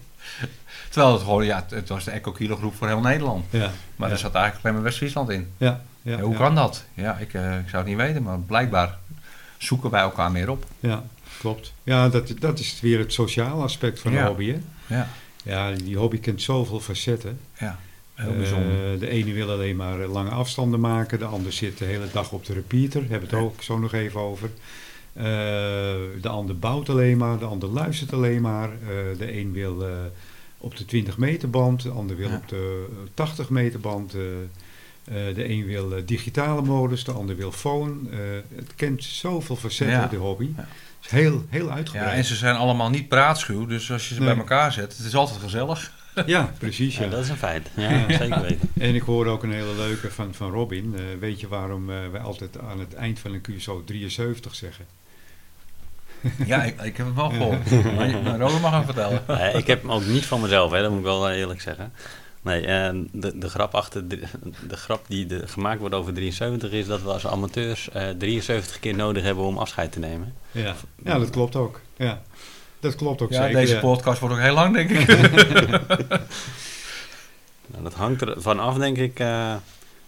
Terwijl het gewoon, ja, het- was de Echo Kilo groep voor heel Nederland. Ja, Maar er zat eigenlijk alleen maar West-Friesland in. Ja, hoe kan dat? Ja, ik, ik zou het niet weten, maar blijkbaar zoeken wij elkaar meer op. Ja, klopt. Ja, dat, dat is weer het sociale aspect van de hobby, hè? Ja, Ja, die hobby kent zoveel facetten. ja heel Eh, de ene wil alleen maar lange afstanden maken, de ander zit de hele dag op de repeater, hebben we het Ja. ook zo nog even over. Eh, de ander bouwt alleen maar, de ander luistert alleen maar. Eh, de een wil op de 20 meter band, de ander wil Ja. op de eh, 80 meter band. de een wil digitale modus, de ander wil phone. Het kent zoveel facetten, Ja. de hobby. Ja. Het is heel, heel Ja, uitgebreid. en ze zijn allemaal niet praatschuw, dus als je ze Nee. bij elkaar zet, het is altijd gezellig. Ja, precies. Ja, Ja. dat is een feit. Ja, Ja. zeker weten. En ik hoorde ook een hele leuke van, van Robin. Eh, weet je waarom eh, wij altijd aan het eind van een QSO 73 zeggen? Ja, ik, ik heb het wel gehoord. Maar Robert mag hem vertellen. (laughs) Ik heb hem ook niet van mezelf, hè, dat moet ik wel eh, eerlijk zeggen. Nee, eh, de, de, grap achter, de, de grap die de, gemaakt wordt over 73 is dat we als amateurs eh 73 keer nodig hebben om afscheid te nemen. Ja, ja dat klopt ook. Ja, dat klopt ook Ja, zeker. deze ja. podcast wordt ook heel lang, denk ik. (laughs) Nou, dat hangt ervan af, denk ik, eh,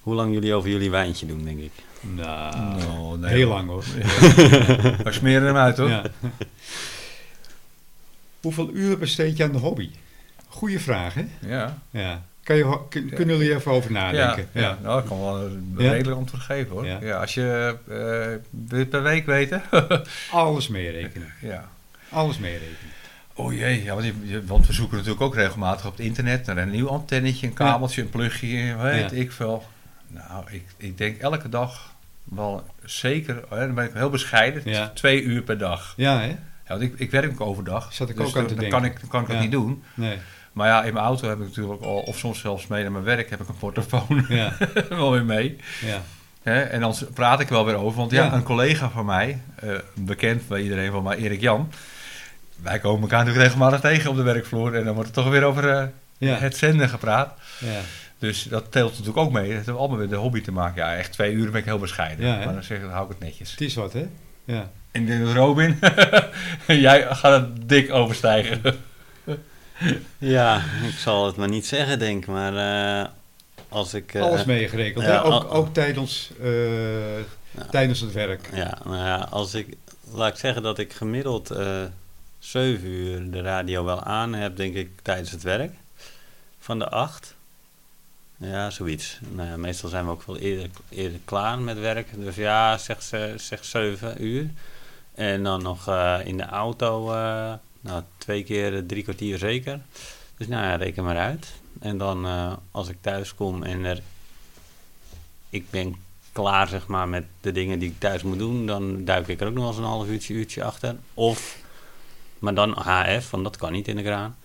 hoe lang jullie over jullie wijntje doen, denk ik. Nou, Nou, nee, heel lang hoor. (laughs) We smeren hem uit, hoor. Ja. Hoeveel uur besteed je aan de hobby? Goeie vraag, hè? Ja. Ja. Kan je, kun- kunnen jullie even over nadenken? Ja, ja. nou, ik kan wel een Ja? redelijk antwoord geven hoor. Ja. Ja. als je eh, het per week weten. (laughs) Alles meerekenen. ja. Alles meerekenen. Oh jee, ja, want, je- je- want we zoeken natuurlijk ook regelmatig op het internet naar een nieuw antennetje, een kabeltje, een plugje, weet Ja. ik veel. Nou, ik, ik denk elke dag wel zeker, hè, dan ben ik heel bescheiden, Ja. twee uur per dag. Ja, hè? Ja, want ik, ik werk ook overdag, Zat ik dus ook aan dan, te dan denken. kan ik, dan kan ik dat niet doen. Nee. Maar ja, in mijn auto heb ik natuurlijk al, of soms zelfs mee naar mijn werk, heb ik een portofoon Ja, (laughs) wel weer mee. ja. En dan praat ik wel weer over. Want ja, Ja. een collega van mij, eh, bekend bij iedereen van mij, Erik Jan. Wij komen elkaar natuurlijk regelmatig tegen op de werkvloer. En dan wordt er toch weer over eh, Ja. het zenden gepraat. Ja. Dus dat telt natuurlijk ook mee. Het heeft allemaal weer de hobby te maken. Ja, echt twee uur ben ik heel bescheiden. Ja, maar dan zeg ik, dan hou ik het netjes. Het is wat, hè? Ja. En ik denk dat Robin, (laughs) jij gaat het dik overstijgen. Ja, ik zal het maar niet zeggen, denk ik. Maar eh, als ik... eh, Alles meegerekend, ja, hè? Ook, al- ook tijdens, eh, Ja. tijdens het werk. Ja, nou ja, als ik... Laat ik zeggen dat ik gemiddeld eh 7 uur de radio wel aan heb, denk ik, tijdens het werk. Van de 8. Ja, zoiets. Nou meestal zijn we ook wel eerder, eerder klaar met werk. Dus ja, zeg, ze- zeg 7 uur. En dan nog eh, in de auto, eh, nou, twee keer eh, drie kwartier zeker. Dus nou ja, reken maar uit. En dan als ik thuis kom en er, ik ben klaar zeg maar met de dingen die ik thuis moet doen, dan duik ik er ook nog eens een half uurtje, uurtje achter. Of, maar dan HF, want dat kan niet in de kraan.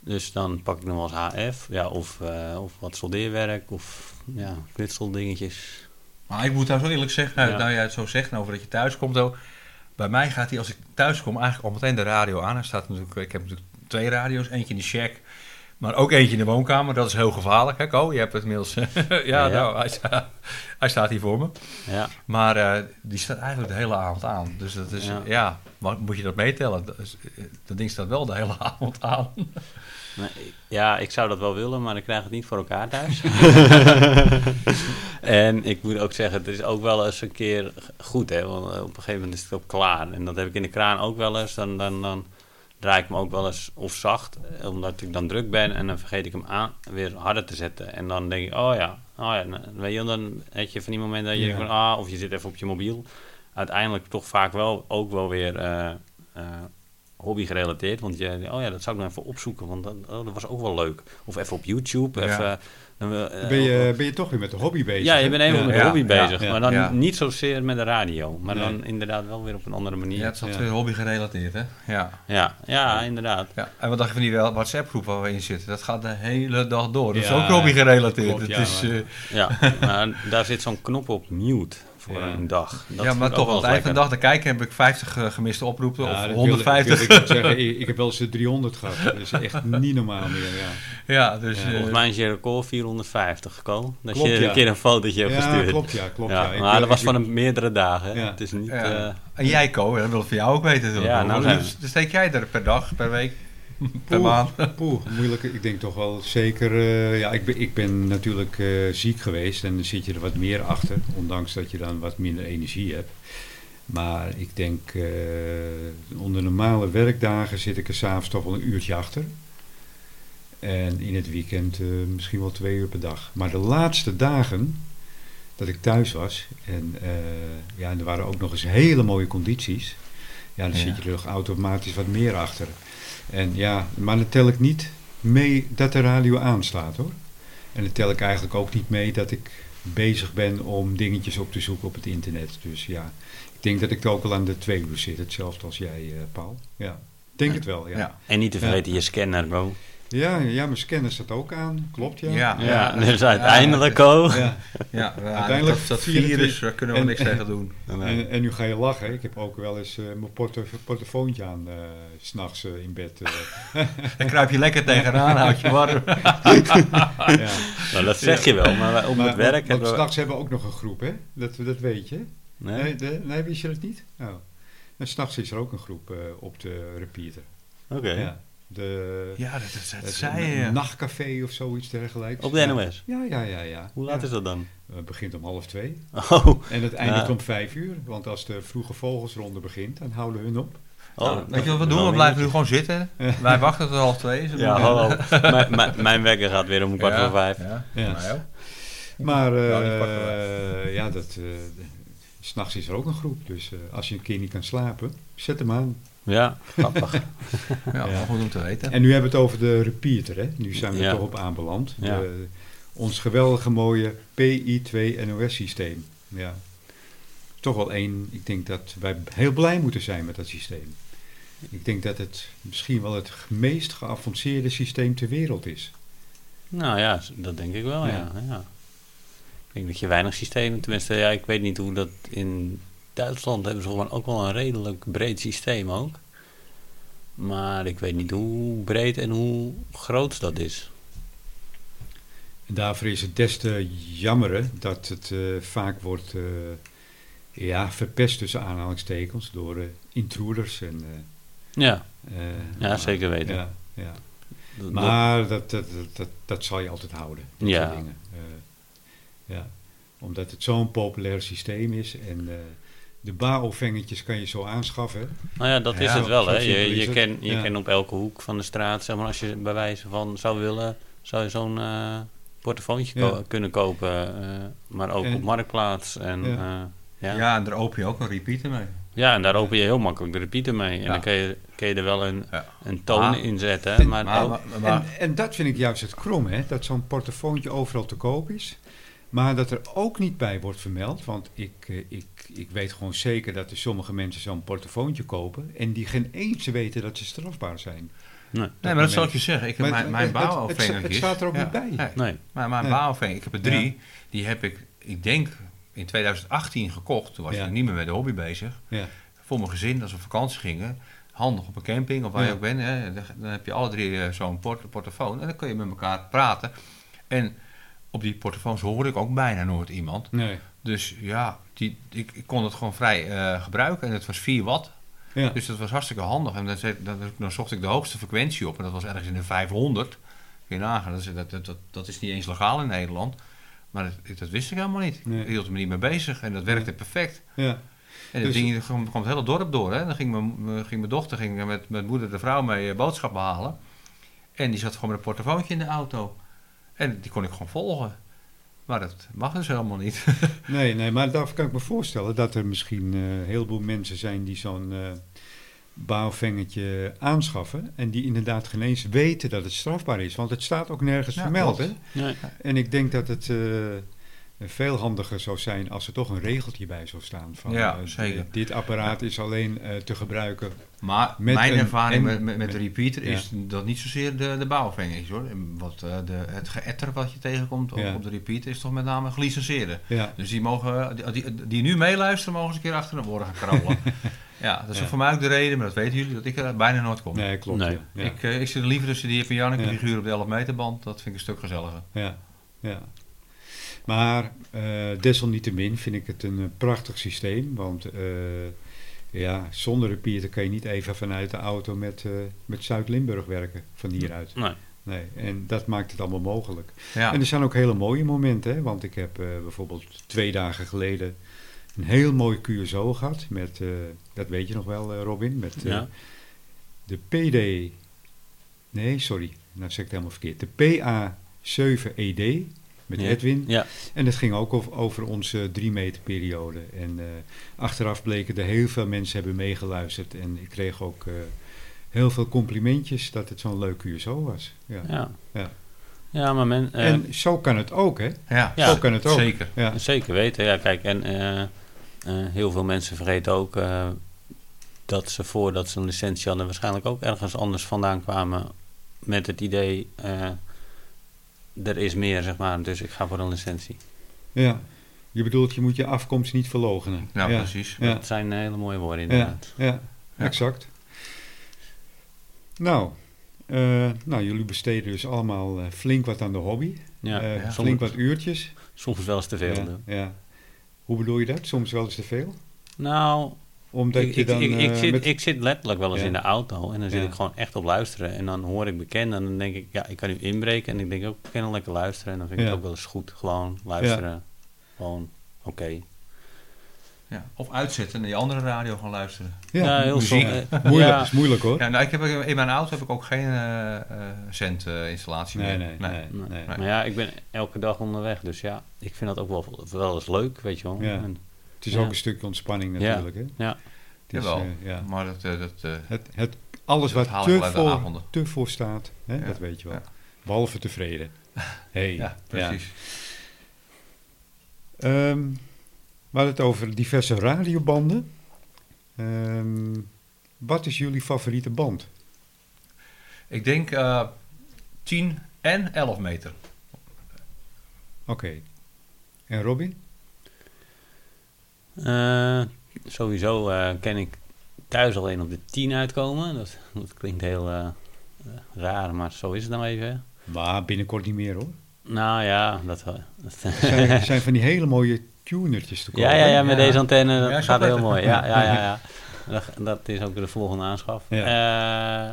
Dus dan pak ik nog wel eens HF, ja, of, eh, of wat soldeerwerk, of ja, knutseldingetjes. Maar ik moet nou zo eerlijk zeggen, Ja. nou jij het zo zegt over dat je thuis komt. Ook, bij mij gaat hij als ik thuis kom eigenlijk al meteen de radio aan. Hij staat natuurlijk, ik heb natuurlijk twee radio's, eentje in de shack, maar ook eentje in de woonkamer. Dat is heel gevaarlijk. Oh, je hebt het inmiddels. (laughs) ja, Ja. nou, hij, hij staat hier voor me. Ja, Maar eh, die staat eigenlijk de hele avond aan. Dus dat is, Ja. ja, maar moet je dat meetellen? Dat, is- eh, dat ding staat wel de hele (laughs) avond aan. Nee, ja, ik zou dat wel willen, maar ik krijg het niet voor elkaar thuis. (laughs) en ik moet ook zeggen, het is ook wel eens een keer goed, hè. Want op een gegeven moment is het ook klaar. En dat heb ik in de kraan ook wel eens. Dan, dan, dan draai ik hem ook wel eens of zacht, eh, omdat ik dan druk ben. En dan vergeet ik hem aan weer harder te zetten. En dan denk ik, oh ja, oh ja. nou, Weet je, dan heb je van die momenten dat je Ja. van, ah, of je zit even op je mobiel. Uiteindelijk toch vaak wel ook wel weer... eh, eh, hobby gerelateerd. Want je, oh ja, dat zou ik nog even opzoeken, want dat, oh, dat was ook wel leuk. Of even op YouTube. Ja. Eh, Ben je, ben je toch weer met de hobby bezig? ja, je bent even Ja. met de Ja, hobby ja, bezig. ja, maar dan ja. niet zozeer met de radio. Maar Nee. dan inderdaad wel weer op een andere manier. Ja, Ja, het is altijd Ja. weer hobby gerelateerd, hè? Ja. ja, inderdaad. ja. En wat dacht je van die WhatsApp-groep waar we in zitten? Dat gaat de hele dag door. Dat is Ja, ook hobby gerelateerd. klopt, het ja, is, maar- eh, Ja, (laughs) maar daar zit zo'n knop op mute voor Ja. een dag. Dat ja, maar toch, wel het eind van de dag, dan kijken, heb ik 50 eh, gemiste oproepen Ja, of dat wil- 150. wil ik zeggen, ik, ik heb wel eens de 300 gehad. Dat is echt (laughs) niet normaal meer. Ja, ja, dus... Ja, eh, Volgens mij is je record 450 gekomen. Dat Klopt, je ja. een keer een fotootje hebt ja gestuurd. klopt. Ja, klopt ja, maar dat was ik- van een meerdere dagen. Het is niet... Ja. eh, En jij, Ko, dat wil ik van jou ook weten. Ja, nou dus, dus steek jij er per dag, per week, per Poeh. maand? Poeh, moeilijk. Ik denk toch wel zeker. eh, ja, ik ben, ik ben natuurlijk eh, ziek geweest en dan zit je er wat meer achter, ondanks dat je dan wat minder energie hebt. Maar ik denk, eh, onder normale werkdagen zit ik er s'avonds toch wel een uurtje achter. En in het weekend misschien wel twee uur per dag. Maar de laatste dagen dat ik thuis was, en, ja, en er waren ook nog eens hele mooie condities. Ja, dan Ja. zit je er automatisch wat meer achter. En ja, maar dan tel ik niet mee dat de radio aanslaat hoor. En dan tel ik eigenlijk ook niet mee dat ik bezig ben om dingetjes op te zoeken op het internet. Dus ja, ik denk dat ik ook wel aan de twee uur zit. Hetzelfde als jij, eh, Paul. Ja, ik denk het wel, ja. Ja. En niet te vergeten je scanner, bro. Ja, ja, mijn scanner staat ook aan. Klopt, ja. Ja. Ja, dus uiteindelijk ook. Ja. Ja, (laughs) Uiteindelijk dat, dat 24 virus, daar kunnen we en- niks tegen doen. (laughs) En, en nu ga je lachen. Ik heb ook wel eens eh, mijn porto portofoontje aan eh, s s'nachts eh, in bed. eh. (laughs) Dan kruip je lekker tegenaan, houd je warm. ja. Nou, dat zeg je wel, maar op Maar het werk want- hebben we... s'nachts hebben we ook nog een groep, hè? Dat, dat weet je. Nee? Nee, de, nee wist je dat niet? Oh. En s'nachts is er ook een groep eh, op de repeater. Oké. Ja. De, Ja, dat, dat, dat het zei je. een nachtcafé of zoiets dergelijks. Op de Ja. NOS? Ja, ja, ja. ja. Hoe laat Ja. is dat dan? Het begint om half twee. Oh, En het eindigt Ja. om vijf uur. Want als de vroege vogelsronde begint, dan houden hun op. Oh, Nou, weet je wat we doen? wel We blijven nu gewoon zitten. (laughs) Wij wachten tot half twee. Ja, hallo. (laughs) mijn, wekker gaat weer om kwart Ja, voor vijf. Ja, Ja. Nou, ja. Maar Ja, eh, (laughs) ja, dat, eh, s'nachts is er ook een groep. Dus eh, als je een keer niet kan slapen, zet hem aan. Ja, grappig. (laughs) Ja, goed om te weten. En nu hebben we het over de repeater. Hè? Nu zijn we er toch op aanbeland. Ja. De- ons geweldige mooie PI2 NOS systeem. Ja. Toch wel één. Ik denk dat wij heel blij moeten zijn met dat systeem. Ik denk dat het misschien wel het meest geavanceerde systeem ter wereld is. nou ja, dat denk ik wel, ja. Ja. ja. Ik denk dat je weinig systemen, tenminste, ja, ik weet niet hoe dat in Duitsland hebben ze gewoon ook wel een redelijk breed systeem ook. Maar ik weet niet hoe breed en hoe groot dat is. En daarvoor is het des te jammeren dat het eh, vaak wordt eh, ja, verpest tussen aanhalingstekens door eh, intruders. En, Ja, Ja, zeker weten. Ja, ja. Maar dat, dat, dat, dat, zal je altijd houden. dat Ja. soort dingen. Ja. Omdat het zo'n populair systeem is. En de baovengetjes kan je zo aanschaffen. Nou ja, dat is Ja, het wel. Hè. Je, je, kan, je Ja. kan op elke hoek van de straat, zeg maar, als je bij wijze van zou willen, zou je zo'n eh Ja. ko- kunnen kopen. eh, maar ook En- op Marktplaats. En, Ja. ja. ja. Ja, en daar open je ook een repeater mee. ja, en daar open je heel makkelijk de repeater mee. En Ja. dan kun je, kun je er wel een, Ja. een toon Maar- in zetten. En- Maar, Maar, ook- maar, maar- En, en dat vind ik juist het krom, hè? dat zo'n portofoontje overal te koop is. Maar dat er ook niet bij wordt vermeld. Want ik, eh, ik, ik weet gewoon zeker dat er sommige mensen zo'n portofoontje kopen. En die geen eens weten dat ze strafbaar zijn. nee, nee, maar dat zal ik je zeggen. Ik heb Maar mijn, mijn het- het- het- staat er ook Ja, niet bij. nee. nee. Maar mijn Nee. ik heb er drie. Die heb ik, ik denk, in 2018 gekocht. Toen was Ja. ik niet meer met de hobby bezig. Ja, Voor mijn gezin, als we op vakantie gingen. Handig op een camping of waar Ja. je ook bent. Hè, dan, dan heb je alle drie eh, zo'n port portofoon. En dan kun je met elkaar praten. En op die portofoons hoorde ik ook bijna nooit iemand. nee. Dus ja, die, ik, ik kon het gewoon vrij eh, gebruiken. En het was 4 watt. Ja. Dus dat was hartstikke handig. En dan, dan, dan zocht ik de hoogste frequentie op. En dat was ergens in de 500. Kun je nagaan. Dat is, dat, dat, is niet eens legaal in Nederland. Maar dat, dat wist ik helemaal niet. Nee. Ik hield me niet mee bezig. En dat werkte perfect. ja. En dat Dus- ding kwam, kwam het hele dorp door. Hè. Dan ging mijn, mijn- ging mijn dochter ging met, met moeder de vrouw mee eh, boodschappen halen. En die zat gewoon met een portofoontje in de auto. En die kon ik gewoon volgen. Maar dat mag dus helemaal niet. (laughs) Nee, nee, maar daar kan ik me voorstellen dat er misschien eh, een heleboel mensen zijn die zo'n eh bouwvengetje aanschaffen. En die inderdaad geen eens weten dat het strafbaar is. Want het staat ook nergens Ja, vermeld. Hè? Nee. En ik denk dat het eh, veel handiger zou zijn als er toch een regeltje bij zou staan. Van, Ja, eh, zeker. Dit apparaat is alleen eh, te gebruiken. Maar Met mijn een- ervaring en- met, met, met de repeater Ja. is dat niet zozeer de, de bouwvinger is hoor. Wat, eh, de, het geëtter wat je tegenkomt op, Ja. op de repeater is toch met name gelicenseerden. Ja, Dus die, mogen, die, die, die nu meeluisteren, mogen eens een keer achter de oren gaan krabben. (laughs) ja, dat is Ja. voor mij ook de reden, maar dat weten jullie, dat ik er bijna nooit kom. nee, klopt. Nee. Ja. Ik, ik zit liever tussen die van Janneke Ja. figuur op de 11 meter band. Dat vind ik een stuk gezelliger. Ja, ja. Maar eh, desalniettemin vind ik het een eh, prachtig systeem. Want eh, ja, zonder repeater kan je niet even vanuit de auto met, eh, met Zuid-Limburg werken, van hieruit. Nee. Nee, en dat maakt het allemaal mogelijk. Ja, En er zijn ook hele mooie momenten, hè? want ik heb eh, bijvoorbeeld twee dagen geleden een heel mooi QSO gehad. Met, eh, dat weet je nog wel, Robin, met eh, Ja. de PD. Nee, sorry, nou zeg ik het helemaal verkeerd. De PA7ED met Ja. Edwin. Ja. En dat ging ook over, onze drie meter periode. En eh, achteraf bleken er heel veel mensen hebben meegeluisterd. En ik kreeg ook eh, heel veel complimentjes dat het zo'n leuk QSO was. Ja. Ja. Ja. Ja, maar men... eh, En zo kan het ook, hè? ja, Ja. Zo kan het ook. zeker. Ja. Zeker weten, ja. Kijk, en eh, eh, heel veel mensen vergeten ook eh, dat ze voordat ze een licentie hadden, waarschijnlijk ook ergens anders vandaan kwamen met het idee: eh, er is meer, zeg maar, dus ik ga voor een licentie. ja. Je bedoelt, je moet je afkomst niet verlogenen. Ja, ja. precies. Ja. Dat zijn hele mooie woorden, inderdaad. ja, Ja. exact. Nou, eh, nou, jullie besteden dus allemaal eh, flink wat aan de hobby. Ja, Eh, ja. flink Soms, wat uurtjes. soms wel eens te veel. ja. Hoe bedoel je dat? Soms wel eens te veel? Nou, Omdat ik, je dan... ik, ik eh, zit, met- ik zit letterlijk wel eens Ja. in de auto en dan zit Ja. ik gewoon echt op luisteren. En dan hoor ik bekend en dan denk ik, ja, ik kan nu inbreken. En ik denk ook, ik kan lekker luisteren. En dan vind ik het ook wel eens goed, gewoon luisteren. Gewoon, oké. Ja. Of uitzetten en naar die andere radio gaan luisteren. Ja, heel muziek. zo. Moeilijk, ja. is moeilijk hoor. Ja, nou, ik heb, in mijn auto heb ik ook geen uh, zendinstallatie nee, meer. nee, nee, Nee. nee. Maar ja, ik ben elke dag onderweg, dus ja, ik vind dat ook wel, wel eens leuk, weet je wel. Ja. En, Het is Ja. ook een stukje ontspanning natuurlijk. Hè? ja. Het is, Jawel. eh, ja. Maar dat, eh, dat, eh, het, het, alles Dat wat te voor, avonden. te voor staat, hè? Ja. dat weet je wel. Ja. Behalve tevreden. (laughs) Hey, ja, precies. Ehm, we hadden het over diverse radiobanden. Ehm, wat is jullie favoriete band? Ik denk eh 10 en 11 meter. Oké. En Robin? Eh, sowieso eh, ken ik thuis alleen op de 10 uitkomen. Dat, dat klinkt heel eh, raar, maar zo is het nou even. Maar binnenkort niet meer hoor. Nou ja, dat wel. dat- Er zijn, zijn van die hele mooie tunertjes te kopen. ja, ja, ja, met Ja. deze antenne dat Ja, gaat heel mooi. Ja, ja, ja, ja. (laughs) Dat, dat is ook de volgende aanschaf. Eh,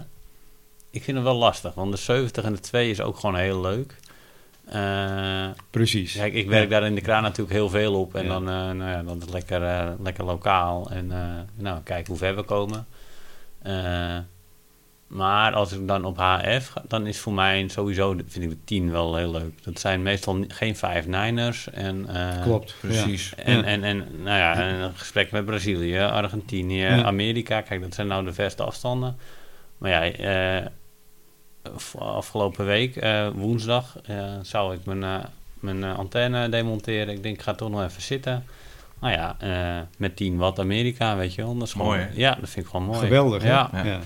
ik vind het wel lastig, want de 70 en de 2 is ook gewoon heel leuk. Eh, Precies. Kijk, ik werk daar in de kraan natuurlijk heel veel op. En Ja. dan, eh nou ja, dan is het lekker, eh, lekker lokaal. En eh, nou, kijken hoe ver we komen. Eh, maar als ik dan op HF ga, dan is voor mij sowieso, vind ik de 10 wel heel leuk. Dat zijn meestal geen 5 Niners. En, eh, Klopt. Precies. En, Ja. en, en, nou ja, en een gesprek met Brazilië, Argentinië, Ja. Amerika. Kijk, dat zijn nou de verste afstanden. Maar ja, eh, afgelopen week, eh, woensdag, eh, zou ik mijn, eh, mijn eh, antenne demonteren. Ik denk, ik ga toch nog even zitten. Nou ja, eh, met 10 watt Amerika, weet je wel. Dat is gewoon, Mooi, hè? Ja, dat vind ik gewoon mooi. Geweldig, hè? Ja. Ja. Ja.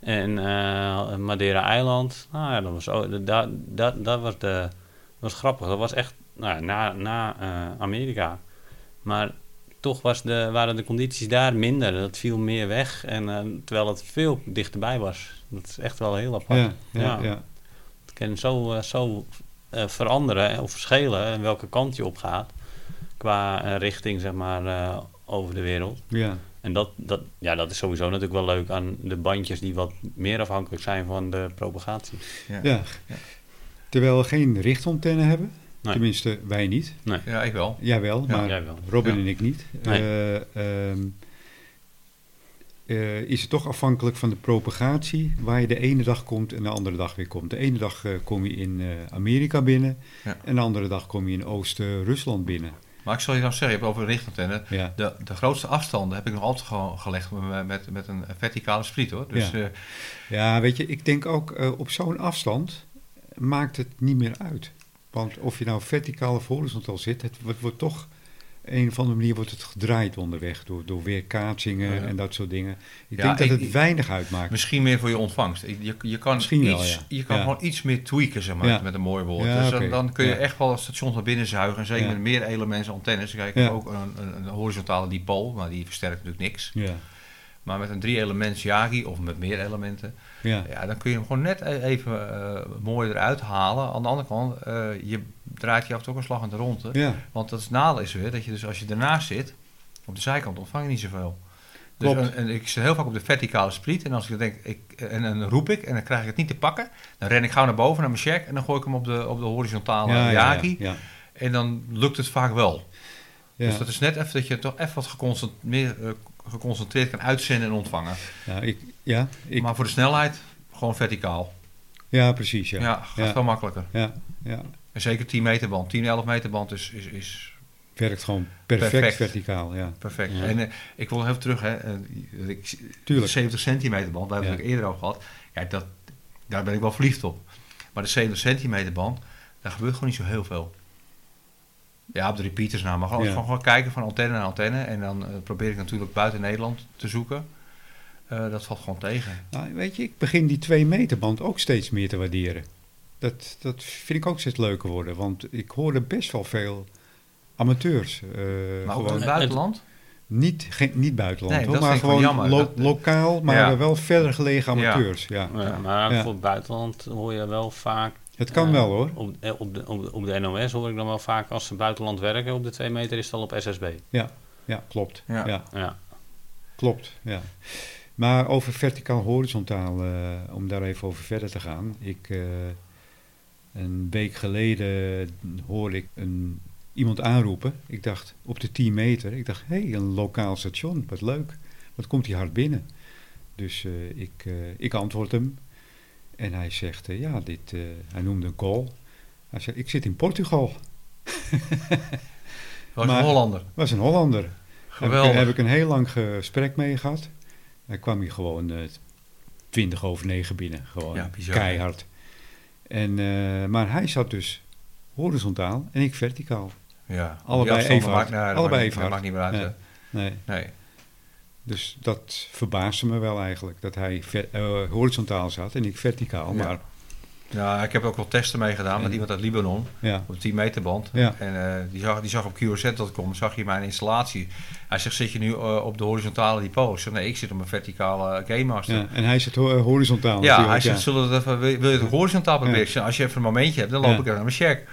En eh, Madeira-eiland, nou ja, dat was, ook, dat, dat, dat was, de, was grappig. Dat was echt nou, ja, na, na eh, Amerika. Maar toch was de, waren de condities daar minder. Dat viel meer weg. En, eh, terwijl het veel dichterbij was. Dat is echt wel heel apart. Ja, ja, Ja. ja. Het kan zo, eh, zo eh, veranderen of verschillen en welke kant je op gaat. Qua eh, richting, zeg maar, eh, over de wereld. ja. En dat, dat, ja, dat is sowieso natuurlijk wel leuk aan de bandjes die wat meer afhankelijk zijn van de propagatie. Ja. Ja. Terwijl we geen richtantenne hebben. Nee. Tenminste, wij niet. Ja, ik wel. Jawel, Ja, maar Jij wel. Robin Ja. en ik niet. Nee. Eh, ehm, eh, is het toch afhankelijk van de propagatie waar je de ene dag komt en de andere dag weer komt. De ene dag eh, kom je in eh, Amerika binnen Ja. en de andere dag kom je in Oost-Rusland binnen. Maar ik zal je nou zeggen, je hebt over een richtantenne. Ja, De, de grootste afstanden heb ik nog altijd gewoon gelegd met, met, met een verticale spriet hoor. Dus Ja. ja weet je, ik denk ook op zo'n afstand maakt het niet meer uit. Want of je nou verticaal of horizontaal zit, het wordt, wordt toch... Een of andere manier wordt het gedraaid onderweg door, door weerkaatsingen Ja. en dat soort dingen. Ik Ja, denk dat het ik- weinig uitmaakt. misschien meer voor je ontvangst. Je, je kan, Misschien wel, iets, ja. je kan gewoon iets meer tweaken, zeg maar, met een mooi woord. Dus dan, kun je echt wel stations naar binnen zuigen. En zeker met meer elementen antennes. Kijk, ook een, een, een horizontale dipool, maar die versterkt natuurlijk niks. Ja, Maar met een drie elements Yagi of met meer elementen, ja, ja, dan kun je hem gewoon net e- even eh mooi eruit halen. Aan de andere kant, eh, je draait je af en toe ook een slag aan de ronde. ja. Want dat is nadeel is weer dat je dus als je ernaast zit, op de zijkant ontvang je niet zoveel. Dus Klopt. en, ik zit heel vaak op de verticale spriet. En als ik dan denk, ik, en dan roep ik en dan krijg ik het niet te pakken. Dan ren ik gauw naar boven naar mijn check en dan gooi ik hem op de, op de horizontale ja, Yagi. ja, En dan lukt het vaak wel. ja. Dus dat is net even dat je toch even wat geconcentreerd, meer, eh, geconcentreerd kan uitzenden en ontvangen. Ja, ik, ja, ik, maar voor de snelheid, gewoon verticaal. ja, precies. Ja, Ja, gaat ja, veel makkelijker. ja, ja. En zeker 10 meter band. 10, 11 meter band is, is, is Werkt gewoon perfect, Perfect. verticaal. Ja, perfect. Ja. En eh, ik wil even terug, hè. eh, ik, Tuurlijk. De 70 centimeter band, daar Ja. het eerder over gehad. Ja, dat, daar ben ik wel verliefd op. Maar de 70 centimeter band, daar gebeurt gewoon niet zo heel veel. Ja, op de repeaters nou, maar gewoon, Ja. gewoon, gewoon kijken van antenne naar antenne. En dan eh, probeer ik natuurlijk buiten Nederland te zoeken. Eh, dat valt gewoon tegen. Nou, weet je, ik begin die 2 meter band ook steeds meer te waarderen. Dat, dat vind ik ook steeds leuker worden, want ik hoorde best wel veel amateurs. eh, Maar ook in gewoon het buitenland? niet, geen, niet buitenland, Nee, hoor, dat maar gewoon jammer. lo- Dat- lokaal, maar Ja. wel verder gelegen amateurs. Ja. Ja, maar Ja. voor het buitenland hoor je wel vaak... Het kan wel hoor. Op, eh, op, de, op, de, op de NOS hoor ik dan wel vaak, als ze buitenland werken op de 2 meter, is het al op SSB. Ja, klopt. Ja. Ja. Ja. Klopt, ja. Maar over verticaal-horizontaal, eh, om daar even over verder te gaan. Ik, eh, een week geleden hoorde ik een, iemand aanroepen. Ik dacht, op de 10 meter. Ik dacht, hé, hey, een lokaal station, wat leuk. Wat komt hij hard binnen? Dus eh, ik, eh, ik antwoord hem. En hij zegt, eh, ja, dit, eh, hij noemde een call. Hij zegt, ik zit in Portugal. (laughs) Was Maar- een Hollander. was een Hollander. Geweldig. ik, heb ik een heel lang gesprek mee gehad. Hij kwam hier gewoon eh 20 over 9 binnen. Gewoon Ja, bizar. keihard. En, maar hij zat dus horizontaal en ik verticaal. Ja. Allebei even hard. dat Allebei even hard. maakt niet meer uit. Nee. Nee. Dus dat verbaasde me wel eigenlijk. Dat hij ver- eh, horizontaal zat en ik verticaal. Ja. Maar Ja, ik heb ook wel testen meegedaan met En- iemand uit Libanon ja, op de 10 meter band. Ja. En eh, die, zag, die zag op QRZ.com, zag je mijn installatie. Hij zegt, zit je nu eh, op de horizontale depot? Ik zeg, nee, ik zit op mijn verticale Game Master. ja. En hij zit ho- horizontaal Ja, hij zegt, zullen we even, wil je het horizontaal proberen? Als je even een momentje hebt, dan loop ik even naar mijn check.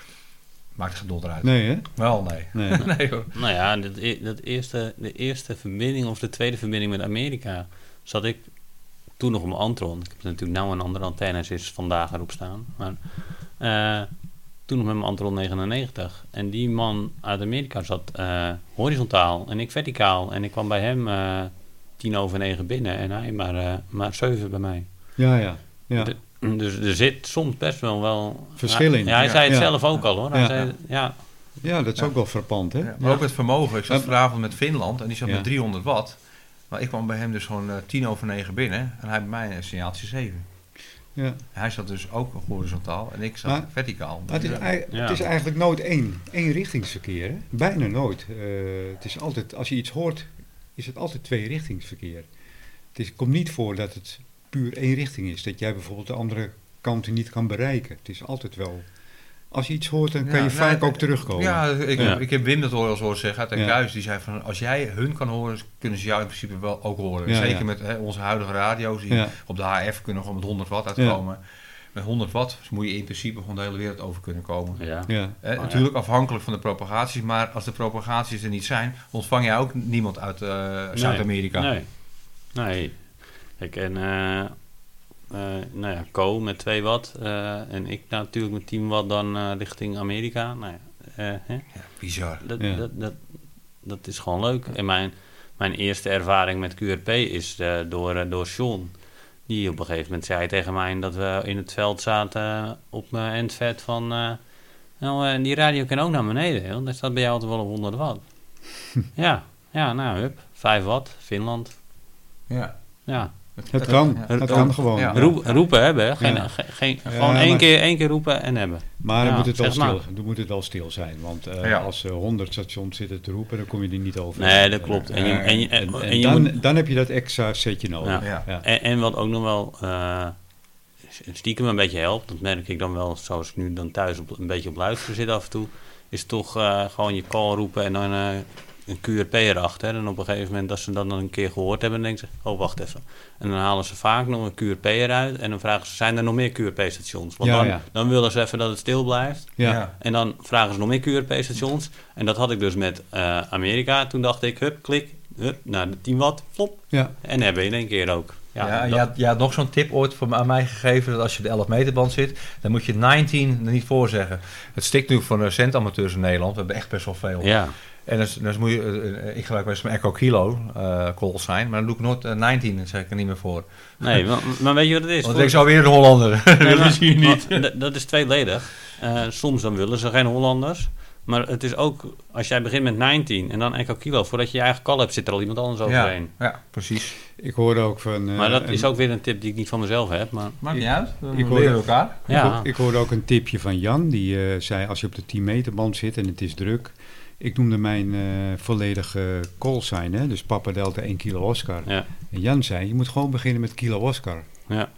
Maakt er geen donder uit. Nee hè? Wel, nee. Nee. (laughs) nee hoor. Nou ja, dat, e- dat eerste, de eerste verbinding of de tweede verbinding met Amerika zat ik toen nog op mijn Antron. Ik heb natuurlijk nou een andere antenne sinds vandaag erop staan. Maar eh, toen nog met mijn Antron 99. En die man uit Amerika zat eh, horizontaal en ik verticaal. En ik kwam bij hem eh, tien over negen binnen en hij maar, eh, maar zeven bij mij. Ja, ja. ja. De- dus er zit soms best wel wel... Verschil in. Ja, hij zei het Ja. zelf ook al hoor. Hij Ja. zei, ja, Ja, dat is ook wel frappant hè? Ja, maar ook het vermogen. Ik zat vanavond met Finland en die zat Ja. met 300 watt. Maar ik kwam bij hem dus gewoon eh, tien over negen binnen. En hij bij mij een signaaltje 7. Ja. Hij zat dus ook horizontaal en ik zat Maar- verticaal. Maar het, is, ei- Ja. het is eigenlijk nooit één, één richtingsverkeer. Hè? Bijna nooit. Eh, het is altijd, als je iets hoort, is het altijd twee richtingsverkeer. Het is, komt niet voor dat het puur één richting is. Dat jij bijvoorbeeld de andere kanten niet kan bereiken. Het is altijd wel... Als je iets hoort, dan kan Ja, je nou, vaak eh, ook terugkomen. Ja, ik, Ja. ik heb Wim dat horen, horen zeggen uit Ja. Enkhuis. Die zei van, als jij hun kan horen, kunnen ze jou in principe wel ook horen. Ja, Zeker ja. met hè, onze huidige radio's. Die Ja. Op de HF kunnen gewoon met 100 watt uitkomen. Met 100 watt moet je in principe gewoon de hele wereld over kunnen komen. ja. Ja. Hè, ja. Natuurlijk afhankelijk van de propagaties, maar als de propagaties er niet zijn, ontvang je ook niemand uit eh, Zuid-Amerika. Nee. Nee. Kijk, en eh eh, nou ja, Co met 2 watt eh, en ik natuurlijk met 10 watt dan eh, richting Amerika. Nou ja, eh, hè? Ja, bizar. Dat, Ja. dat, dat, dat is gewoon leuk. En mijn, mijn eerste ervaring met QRP is eh, door, door Sean. Die op een gegeven moment zei tegen mij dat we in het veld zaten op mijn endvet van... eh, nou, eh, die radio kan ook naar beneden, want daar staat bij jou altijd wel op 100 watt. (laughs) ja, ja, nou, hup, 5 watt, Finland. Ja. Ja, Het kan. Het kan gewoon. Ja. Ja. Roep, roepen hebben, geen, Ja. geen, Ja, gewoon één keer, één keer roepen en hebben. Maar dan moet, het wel stil, dan moet het wel stil zijn. Want eh, Ja. als er 100 stations zitten te roepen, dan kom je er niet over. Nee, dat klopt. En je, Eh, en je, En, en, en en je dan, moet, dan heb je dat extra setje nodig. Ja. Ja. Ja. En, en wat ook nog wel eh, stiekem een beetje helpt, dat merk ik dan wel zoals ik nu dan thuis op, een beetje op luisteren zit af en toe, is toch eh, gewoon je call roepen en dan eh, een QRP erachter. En op een gegeven moment, als ze dat dan een keer gehoord hebben, dan denken ze, oh wacht even. En dan halen ze vaak nog een QRP eruit en dan vragen ze, zijn er nog meer QRP-stations? Want Ja, dan, ja. dan willen ze even dat het stil blijft. Ja. Ja. En dan vragen ze nog meer QRP-stations. En dat had ik dus met eh, Amerika. Toen dacht ik, hup, klik, hup, naar de 10 watt, flop. Ja. En hebben we in één keer ook. Ja, Ja, dat- je, je had nog zo'n tip ooit voor, aan mij gegeven dat als je op de 11 meter band zit, dan moet je 19 er niet voor zeggen. Het stikt nu van de centamateurs in Nederland. We hebben echt best wel veel. ja. En dan, dan moet je, eh, eh, ik gebruik best mijn Echo Kilo eh call sign, maar dan doe ik nooit eh, 19, dan zeg ik er niet meer voor. Nee, maar, maar weet je wat het is? Want ik zou weer een Hollander. Nee, (laughs) dat maar- is hier niet. dat is tweeledig. Eh, soms dan willen ze geen Hollanders. Maar het is ook, als jij begint met 19 en dan echo kilo, voordat je je eigen call hebt, zit er al iemand anders overheen. ja, precies. Ik hoorde ook van... eh, maar dat een- is ook weer een tip die ik niet van mezelf heb. Maar Maakt niet uit. We Ik hoor- leren elkaar. Ik, ja, ik hoorde ook een tipje van Jan. Die eh, zei, als je op de 10 meter band zit en het is druk... Ik noemde mijn eh, volledige call sign, hè? dus Papa Delta 1 kilo Oscar. ja, En Jan zei, je moet gewoon beginnen met kilo Oscar. ja,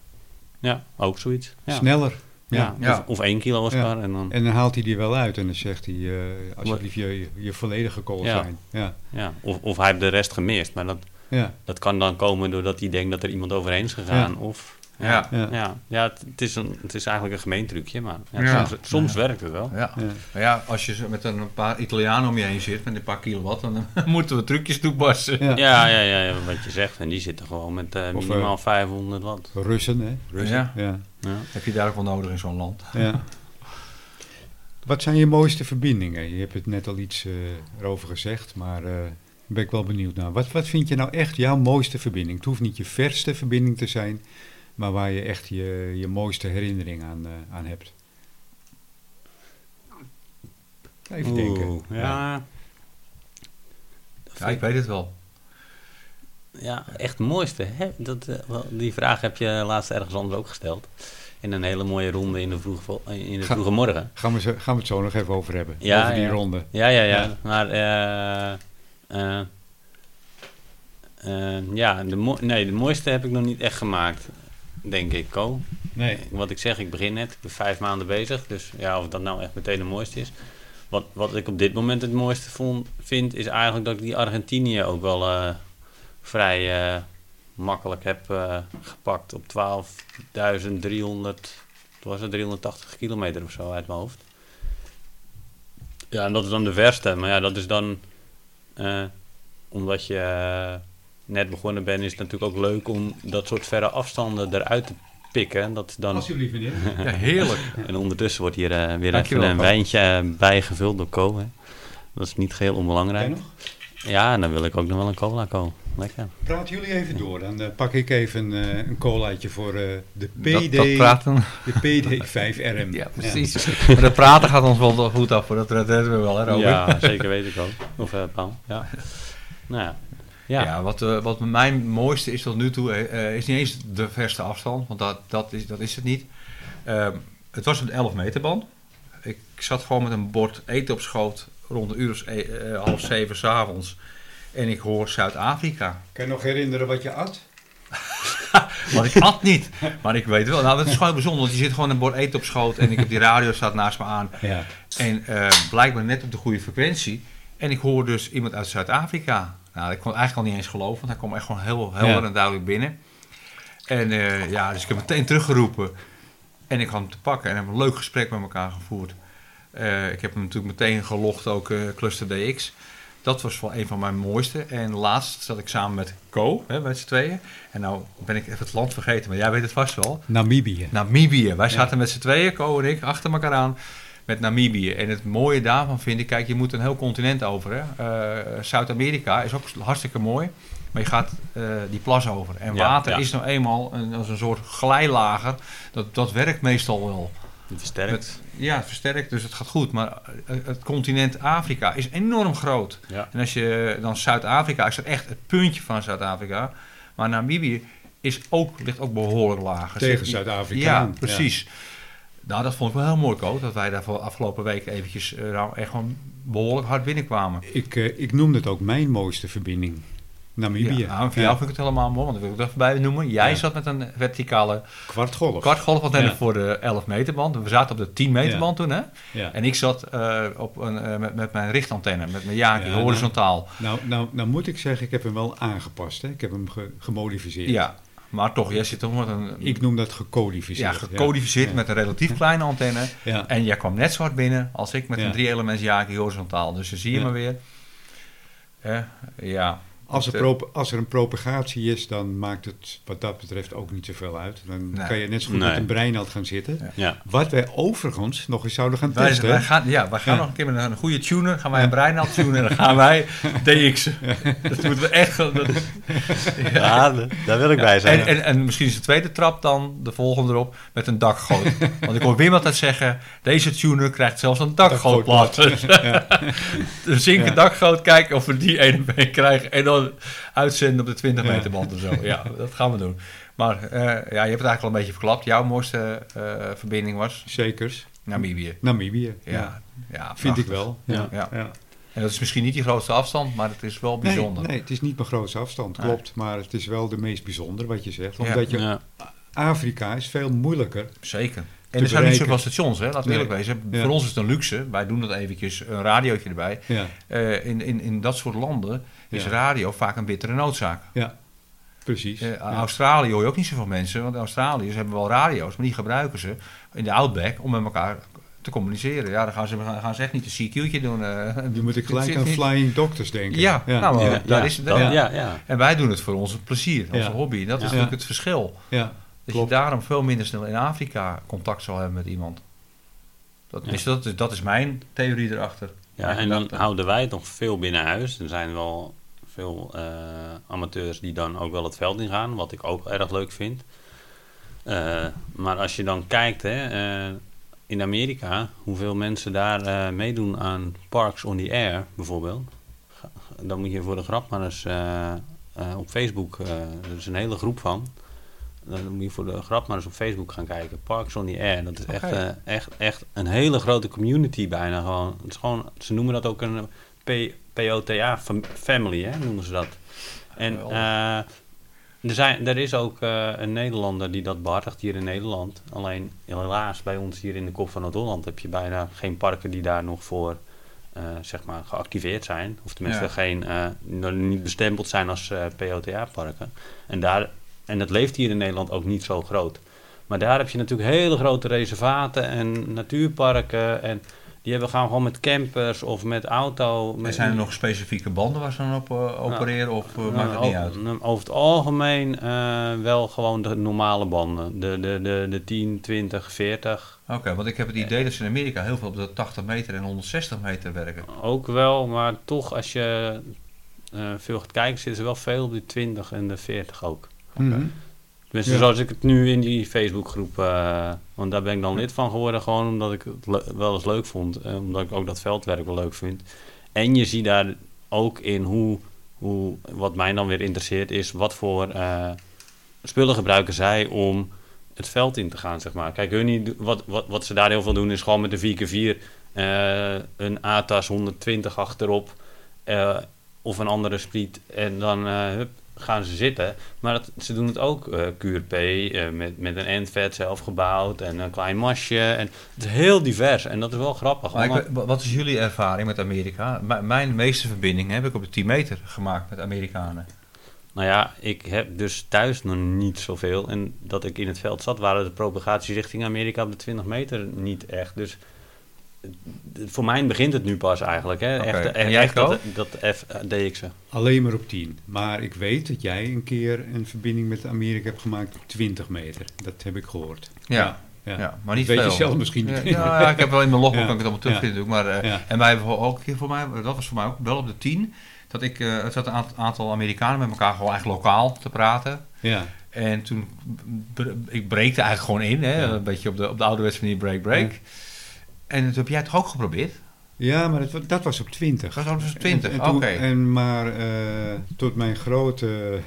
ja, ook zoiets. Ja. Sneller. Ja. Ja. Of, of 1 kilo Oscar. En dan, En dan haalt hij die wel uit en dan zegt hij, eh alsjeblieft je, je volledige call Ja. sign. Ja, ja. of, of hij heeft de rest gemist. Maar dat, ja, dat kan dan komen doordat hij denkt dat er iemand overheen is gegaan. Of, Ja. ja. Ja, ja het, het is een, het is eigenlijk een gemeentrucje, maar ja, Ja. soms, soms werkt het wel. Ja. Ja. Maar ja, als je met een paar Italianen om je heen zit met een paar kilowatt, dan eh, (laughs) moeten we trucjes toepassen. Ja. Ja, ja, ja, ja, wat je zegt. En die zitten gewoon met eh, Of, minimaal 500 watt. Russen, hè? Russen. Ja. Ja. Ja. Heb je daar ook wel nodig in zo'n land? Ja. (laughs) Wat zijn je mooiste verbindingen? Je hebt het net al iets eh, erover gezegd, maar eh, daar ben ik wel benieuwd naar. Wat, wat vind je nou echt jouw mooiste verbinding? Het hoeft niet je verste verbinding te zijn, maar waar je echt je, je mooiste herinnering aan, eh, aan hebt. Even denken. Ja. Ja, ik weet het wel. Ja, echt het mooiste. Hè? Dat, eh, wel, die vraag heb je laatst ergens anders ook gesteld. In een hele mooie ronde in de in de Ga- vroege morgen. Gaan, we, zo- gaan we het zo nog even over hebben, Ja, over die ja. ronde. Ja, ja, ja. Ja. Maar eh, eh, eh, ja, de, mo- nee, de mooiste heb ik nog niet echt gemaakt, denk ik, Ko. Nee. Wat ik zeg, ik begin net, ik ben vijf maanden bezig. Dus ja, of dat nou echt meteen de mooiste is. Wat, wat ik op dit moment het mooiste vond, vind, is eigenlijk dat ik die Argentinië ook wel eh, vrij eh, makkelijk heb eh, gepakt op 12.300, wat was het, 380 kilometer of zo uit mijn hoofd. Ja, en dat is dan de verste. Maar ja, dat is dan, omdat je net begonnen bent, is het natuurlijk ook leuk om dat soort verre afstanden eruit te pikken. Dat dan Alsjeblieft, meneer. (laughs) Ja, heerlijk. en ondertussen wordt hier eh, weer Dankjewel, even een Ko. wijntje eh, bijgevuld door Co. Hè. Dat is niet geheel onbelangrijk. Nog? Ja, en dan wil ik ook nog wel een cola, Co. Lekker. Praten jullie even door, dan eh, pak ik even eh, een colaatje voor eh, de Dat, PD, dat praten. de PD5RM. Ja, precies. Maar dat praten gaat ons wel goed af, hoor. dat redden we wel, hè, Robert? Ja, zeker (laughs) weet ik ook. Of Paul. Ja. Nou ja. Ja, Ja. wat, eh, wat mijn mooiste is tot nu toe, eh, eh, is niet eens de verste afstand, want dat, dat, is, dat is het niet. Ehm, het was een 11 meter band. Ik zat gewoon met een bord eten op schoot rond de uur e- half zeven s'avonds. En ik hoor Zuid-Afrika. (laughs) Kan je nog herinneren wat je at? (laughs) Want ik at niet. Maar ik weet wel. Nou, dat is gewoon bijzonder. Want je zit gewoon een bord eten op schoot. En ik heb die radio staat naast me aan. Ja. En eh, blijkbaar net op de goede frequentie. En ik hoor dus iemand uit Zuid-Afrika. Nou, ik kon het eigenlijk al niet eens geloven. Want hij kwam echt gewoon heel helder Ja. en duidelijk binnen. En eh, ja, dus ik heb meteen teruggeroepen. En ik had hem te pakken. En hebben een leuk gesprek met elkaar gevoerd. Eh, ik heb hem natuurlijk meteen gelogd, ook eh, Cluster DX. Dat was wel een van mijn mooiste. En laatst zat ik samen met Co, hè, met z'n tweeën. En nou ben ik even het land vergeten, maar jij weet het vast wel. Namibië. Namibië. Wij zaten met z'n tweeën, Co en ik, achter elkaar aan met Namibië. En het mooie daarvan vind ik, kijk, je moet een heel continent over. hè. Eh, Zuid-Amerika is ook hartstikke mooi. Maar je gaat eh, die plas over. En Ja, water ja. is nou eenmaal een, als een soort glijlager. Dat, dat werkt meestal wel. Het versterkt. Met, ja, het versterkt, dus het gaat goed. Maar eh, het continent Afrika is enorm groot. Ja. En als je dan Zuid-Afrika, is dat echt het puntje van Zuid-Afrika. Maar Namibië is ook, ligt ook behoorlijk laag. Dus Tegen Zuid-Afrika Ja, aan, precies. Nou, dat vond ik wel heel mooi, Koot. Dat wij daar voor afgelopen week eventjes eh, nou, echt gewoon behoorlijk hard binnenkwamen. Ik, eh, ik noemde het ook mijn mooiste verbinding. Namibië. Ja, nou, voor Ja. jou vind ik het helemaal mooi, want dat wil ik er even bij noemen. Jij Ja. zat met een verticale Kwartgolf. kwartgolfantenne Ja. voor de 11 meter band. We zaten op de 10 meter Ja. band toen, hè? Ja. En ik zat eh, op een, met, met mijn richtantenne, met mijn Yaki, Ja, nou- horizontaal. Nou, nou, nou moet ik zeggen, ik heb hem wel aangepast. Hè. Ik heb hem ge- gemodificeerd. Ja, maar toch, jij zit toch met een... Ik noem dat ja, gecodificeerd. gecodificeerd Ja. met een relatief kleine antenne. Ja. En jij kwam net zo hard binnen als ik met een drie elements Yaki horizontaal. Dus dan zie je maar weer. Hè, ja. Als er, Dat, pro- als er een propagatie is, dan maakt het wat dat betreft ook niet zoveel uit. Dan Nee. kan je net zo goed Nee. met een breinaald gaan zitten. Ja. Ja. Wat wij overigens nog eens zouden gaan Wij, testen. wij gaan, ja, wij gaan Ja. nog een keer met een goede tuner. Gaan wij een breinaald tunen en dan gaan (laughs) wij DX. Dat moeten we echt... Dat, Ja, daar wil ik bij zijn. En, en, en misschien is de tweede trap dan, de volgende erop, met een dakgoot. Want ik hoor Wim altijd zeggen, deze tuner krijgt zelfs een dakgootplat. Dus, (laughs) een zinken Ja. dakgoot, kijken of we die ene mee krijgen. En dan uitzenden op de 20 Ja. meter band of zo. Ja, dat gaan we doen. Maar eh, ja, je hebt het eigenlijk al een beetje verklapt. Jouw mooiste eh, verbinding was Zekers. Namibië. Namibië. Ja, Ja, ja. vind ik wel. Ja. Ja. Ja. En dat is misschien niet die grootste afstand, maar het is wel bijzonder. nee, het is niet mijn grootste afstand, Nee. klopt. Maar het is wel de meest bijzondere wat je zegt. Ja. Omdat je, Ja. Afrika is veel moeilijker. Zeker. En er zijn niet zoveel stations, hè? laten we Nee. eerlijk wezen. Ja. Voor ons is het een luxe. Wij doen dat eventjes, een radiootje erbij. Ja, Eh, in, in, in dat soort landen is Ja. radio vaak een bittere noodzaak. precies. Eh, Ja. Australië hoor je ook niet zoveel mensen, want Australiërs hebben wel radio's, maar die gebruiken ze in de outback om met elkaar te communiceren. Ja, dan gaan ze, gaan ze echt niet een CQ'tje doen. eh. Je moet ik gelijk aan Flying Doctors denken. Ja, nou, Ja, eh, daar ja, is het. ja. ja, ja. En wij doen het voor onze plezier, onze Ja. hobby. Dat is Ja. natuurlijk Ja. het verschil. ja, Dat Klopt. je daarom veel minder snel in Afrika contact zal hebben met iemand. Dat, Ja. is, dat, is, dat is mijn theorie erachter. Ja, en dan houden wij het nog veel binnen huis. Er zijn wel veel eh, amateurs die dan ook wel het veld ingaan, wat ik ook erg leuk vind. Eh, maar als je dan kijkt hè, eh, in Amerika, hoeveel mensen daar meedoen aan Parks on the Air bijvoorbeeld. Dan moet je voor de grap maar eens op Facebook, er is een hele groep van. Dan moet je voor de grap maar eens op Facebook gaan kijken. Parks on the Air. Dat is echt, echt, echt een hele grote community bijna gewoon. Het is gewoon ze noemen dat ook een POTA fam- family, hè, noemen ze dat. En eh, er, zijn, er is ook eh, een Nederlander die dat behartigt hier in Nederland. Alleen helaas bij ons hier in de kop van Noord-Holland heb je bijna geen parken die daar nog voor eh, zeg maar geactiveerd zijn. Of tenminste Ja. geen, niet bestempeld zijn als POTA-parken. En, daar, en dat leeft hier in Nederland ook niet zo groot. Maar daar heb je natuurlijk hele grote reservaten en natuurparken. En die hebben gaan gewoon met campers of met auto. En Met, zijn er nog specifieke banden waar ze dan op eh, opereren of eh, maakt het nou, niet uit? o- Over het algemeen eh, wel gewoon de normale banden. De, de, de, de 10, 20, 40. Oké, want ik heb het idee dat ze in Amerika heel veel op de 80 meter en 160 meter werken. Ook wel, maar toch als je eh, veel gaat kijken, zitten ze wel veel op de 20 en de 40 ook. Mhm. Tenminste, Ja. zoals ik het nu in die Facebookgroep, eh want daar ben ik dan lid van geworden, gewoon omdat ik het wel eens leuk vond. eh, omdat ik ook dat veldwerk wel leuk vind. En je ziet daar ook in hoe, hoe wat mij dan weer interesseert, is wat voor eh, spullen gebruiken zij om het veld in te gaan, zeg maar. Kijk, hun niet, wat, wat, wat ze daar heel veel doen, is gewoon met de 4x4 eh, een ATAS 120 achterop of een andere speed en dan hup, gaan ze zitten. Maar dat, ze doen het ook eh QRP, eh, met, met een endvet zelf gebouwd en een klein masje. En het is heel divers en dat is wel grappig. Maar ik wat is jullie ervaring met Amerika? M- mijn meeste verbinding heb ik op de 10 meter gemaakt met Amerikanen. Nou ja, ik heb dus thuis nog niet zoveel. En dat ik in het veld zat, waren de propagaties richting Amerika op de 20 meter niet echt. Dus voor mij begint het nu pas eigenlijk. Hè. Echt, En echt, jij, echt dat, dat F, eh, DX'en. Alleen maar op 10. Maar ik weet dat jij een keer een verbinding met Amerika hebt gemaakt op 20 meter. Dat heb ik gehoord. Ja, ja. ja. maar niet Weet je zelf misschien niet. Ja, ja, ja, ik heb wel in mijn logboek (laughs) Ja. kan ik het allemaal terugvinden. natuurlijk, Maar, eh, Ja. En wij hebben ook een keer voor mij, dat was voor mij ook wel op de 10, dat ik, eh het zat een aant- aantal Amerikanen met elkaar gewoon eigenlijk lokaal te praten. Ja. En toen, ik breekte eigenlijk gewoon in, hè, Ja. een beetje op de, op de ouderwetse manier break, break. En toen heb jij het toch ook geprobeerd? Ja, maar dat, dat was op 20. Dat was dus 20, En, oké. en maar eh, tot mijn grote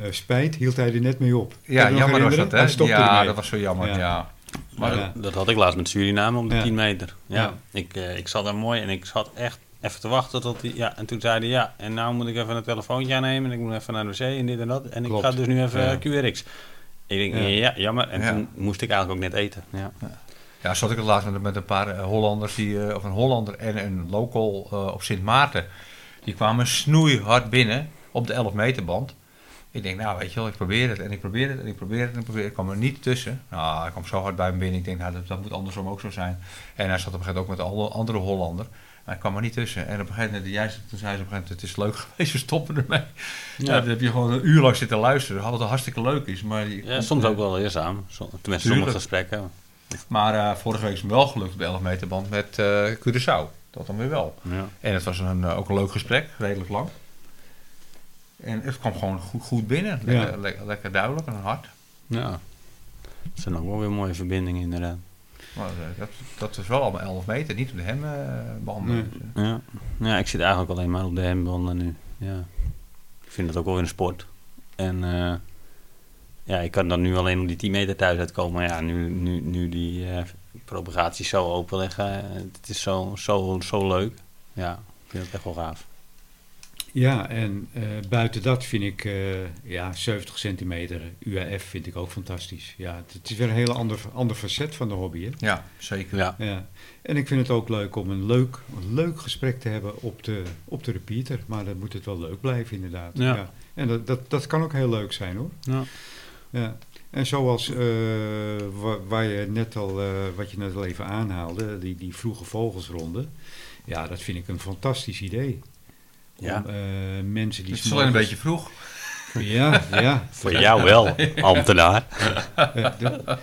eh, spijt hield hij er net mee op. Ja, jammer was dat, Hij hè? stopte Ja, ermee. dat was zo jammer, ja. Ja. Maar Ja. dat, dat had ik laatst met Suriname op de Ja. 10 meter. Ja, Ja. Ik, eh, ik zat daar mooi en ik zat echt even te wachten tot hij... Ja, en toen zei hij ja, en nou moet ik even een telefoontje aannemen en ik moet even naar de wc en dit en dat. En Klopt. ik ga dus nu even Ja. eh, QRX. Ik denk, Ja. ja, jammer. En Ja. toen moest ik eigenlijk ook net eten. Ja. Ja, zat ik het laatst met, met een paar eh, Hollanders, die, eh, of een Hollander en een local eh, op Sint Maarten. Die kwamen snoeihard binnen op de 11 meter band. Ik denk, nou weet je wel, ik probeer het en ik probeer het en ik probeer het en ik probeer het. Ik kwam er niet tussen. Nou, hij kwam zo hard bij me binnen. Ik denk, nou dat, dat moet andersom ook zo zijn. En hij zat op een gegeven moment ook met een andere Hollander. Maar ik kwam er niet tussen. En op een gegeven moment, jij, toen zei ze op een gegeven moment, het is leuk (laughs) geweest, we stoppen ermee. Ja. Ja. dan heb je gewoon een uur lang zitten luisteren. Wat hartstikke leuk is. Maar Ja, soms ook wel leerzaam. Som- Tenminste, sommige gesprekken. Maar eh, vorige week is me wel gelukt op de 11 meter band met eh Curaçao. Dat dan weer wel. Ja. En het was een, eh, ook een leuk gesprek, redelijk lang. En het kwam gewoon goed, goed binnen. Lekker, Ja. le- lekker duidelijk en hard. ja. Dat zijn ook wel weer mooie verbindingen inderdaad. Maar dat, dat is wel allemaal 11 meter, niet op de hembanden. Nee. Dus, Ja. ja, ik zit eigenlijk alleen maar op de hembanden nu. Ja. Ik vind het ook wel een sport. En ja, ik kan dan nu alleen op die 10 meter thuis uitkomen. Maar ja, nu, nu, nu die eh propagaties zo open liggen, eh, het is zo, zo, zo leuk. Ja, ik vind het echt wel gaaf. Ja, en eh, buiten dat vind ik eh, ja, 70 centimeter UAF vind ik ook fantastisch. Ja, het, het is weer een hele ander, ander facet van de hobby. Hè? ja, zeker. Ja, Ja. En ik vind het ook leuk om een leuk, een leuk gesprek te hebben op de, op de repeater. Maar dan moet het wel leuk blijven inderdaad. Ja. En dat, dat, dat kan ook heel leuk zijn hoor. ja. Ja. En zoals eh, wa- waar je net al, eh, wat je net al even aanhaalde, die, die vroege vogelsronde. Ja, dat vind ik een fantastisch idee. Om Ja. eh, mensen die Het is alleen een beetje vroeg. Ja, ja. Voor jou wel, ambtenaar. Ja, dat, dat,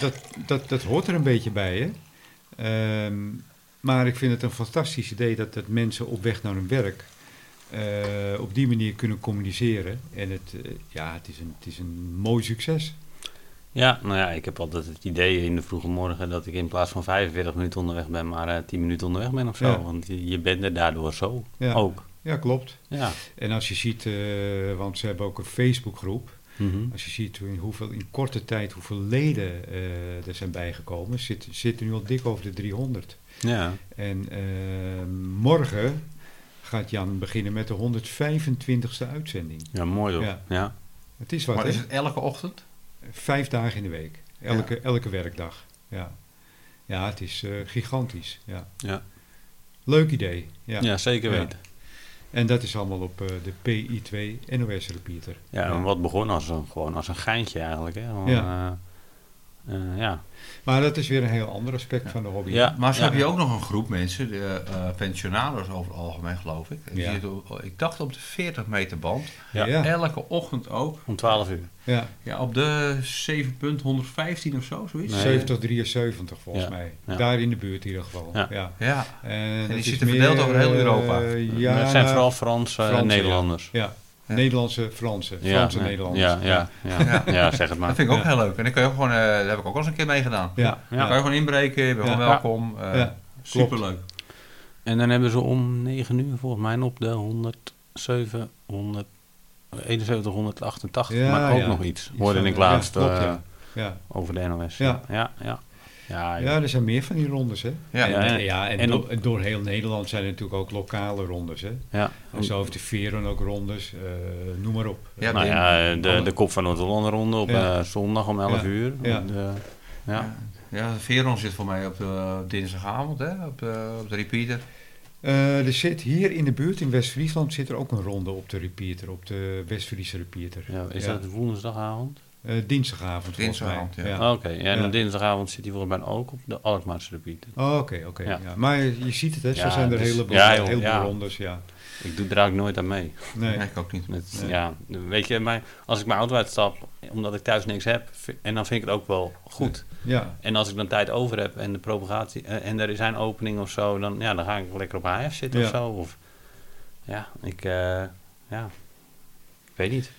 dat, dat, dat hoort er een beetje bij, hè. Ehm, maar ik vind het een fantastisch idee dat, dat mensen op weg naar hun werk eh, op die manier kunnen communiceren. En het, eh, ja, het, is een, het is een mooi succes. Ja, nou ja, ik heb altijd het idee in de vroege morgen dat ik in plaats van 45 minuten onderweg ben, maar eh 10 minuten onderweg ben of zo. Ja. Want je, je bent er daardoor zo Ja. ook. Ja, klopt. Ja. En als je ziet, want ze hebben ook een Facebookgroep. Mhm. Als je ziet in, hoeveel, in korte tijd hoeveel leden er zijn bijgekomen, zit, zitten nu al dik over de 300. Ja. En morgen gaat Jan beginnen met de 125ste uitzending. ja, mooi toch? Ja. Ja. Het is wat, Maar hè? is het elke ochtend? Vijf dagen in de week. Elke, elke werkdag. Ja, ja het is eh, gigantisch. Ja. Ja. Leuk idee. Ja. Ja. zeker Ja. weten. En dat is allemaal op eh, de PI2 NOS Repeater. Ja, en wat begon als een, gewoon als een geintje eigenlijk. Hè? Ja. Eh, eh, ja. Maar dat is weer een heel ander aspect van de hobby. Ja. Maar ze Ja. hebben hier ook nog een groep mensen, de uh, over het algemeen geloof ik. Die Ja. zitten ik dacht op de 40 meter band. Ja. Ja. Elke ochtend ook. Om 12 uur. Ja. Ja, op de 7.115 of zo, zoiets. Nee. 70, 73 volgens Ja. mij. Ja. Daar in de buurt in ieder geval. Ja. Ja. Ja, En, dat die zitten verdeeld over heel eh, Europa. ja, het zijn vooral Franse Franse, Nederlanders. Ja. Ja. Nederlandse, Franse. Ja, Franse Nederlanders. Ja, ja, ja, ja. zeg het maar. dat vind ik ook Ja. heel leuk. En dan kun je ook gewoon, eh, daar heb ik ook al eens een keer meegedaan. Ja. Dan kan je gewoon inbreken, je bent Ja. gewoon welkom. eh Ja, superleuk. En dan hebben ze om 9 uur volgens mij op de 107, 100, 71, 188, Ja, maar ook ja. nog iets. Iets Hoorde ik ja, laatst klopt, eh, ja. Ja. over de NOS. Ja. ja, ja. Ja, ja, er zijn meer van die rondes, hè? Ja, Ja, en, ja, en, en door, op- en door heel Nederland zijn er natuurlijk ook lokale rondes, hè? ja. En zo heeft de Veren ook rondes, eh, noem maar op. Ja, nou ja, de, de kop van Noord-Holland ronde op Ja. eh, zondag om 11 Ja. uur. Ja. De- ja. Ja, Veron zit voor mij op de dinsdagavond, hè, op, de, op de repeater. Eh, er zit hier in de buurt, in West-Friesland, zit er ook een ronde op de repeater, op de West-Friese repeater. Ja, is Ja. dat woensdagavond? Eh, dinsdagavond volgens mij. Dinsdagavond, ja. ja. Oké, ja, en Ja. dinsdagavond zit hij volgens mij ook op de Alkmaarse repeater. Oh, Oké, oké. Ja. ja. Maar je ziet het, hè? zo zijn er is- een ja, joh, heleboel ja. rondes, ja. Ik doe er eigenlijk nooit aan mee. Nee. Nee, ik ook niet. Nee. Ja, weet je, maar als ik mijn auto uitstap, omdat ik thuis niks heb, en dan vind ik het ook wel goed. Ja, En als ik dan tijd over heb en de propagatie, eh, en er zijn openingen of zo, dan, ja, dan ga ik lekker op HF zitten Ja. of zo. Of, ja, ik, eh, ja, ik weet niet.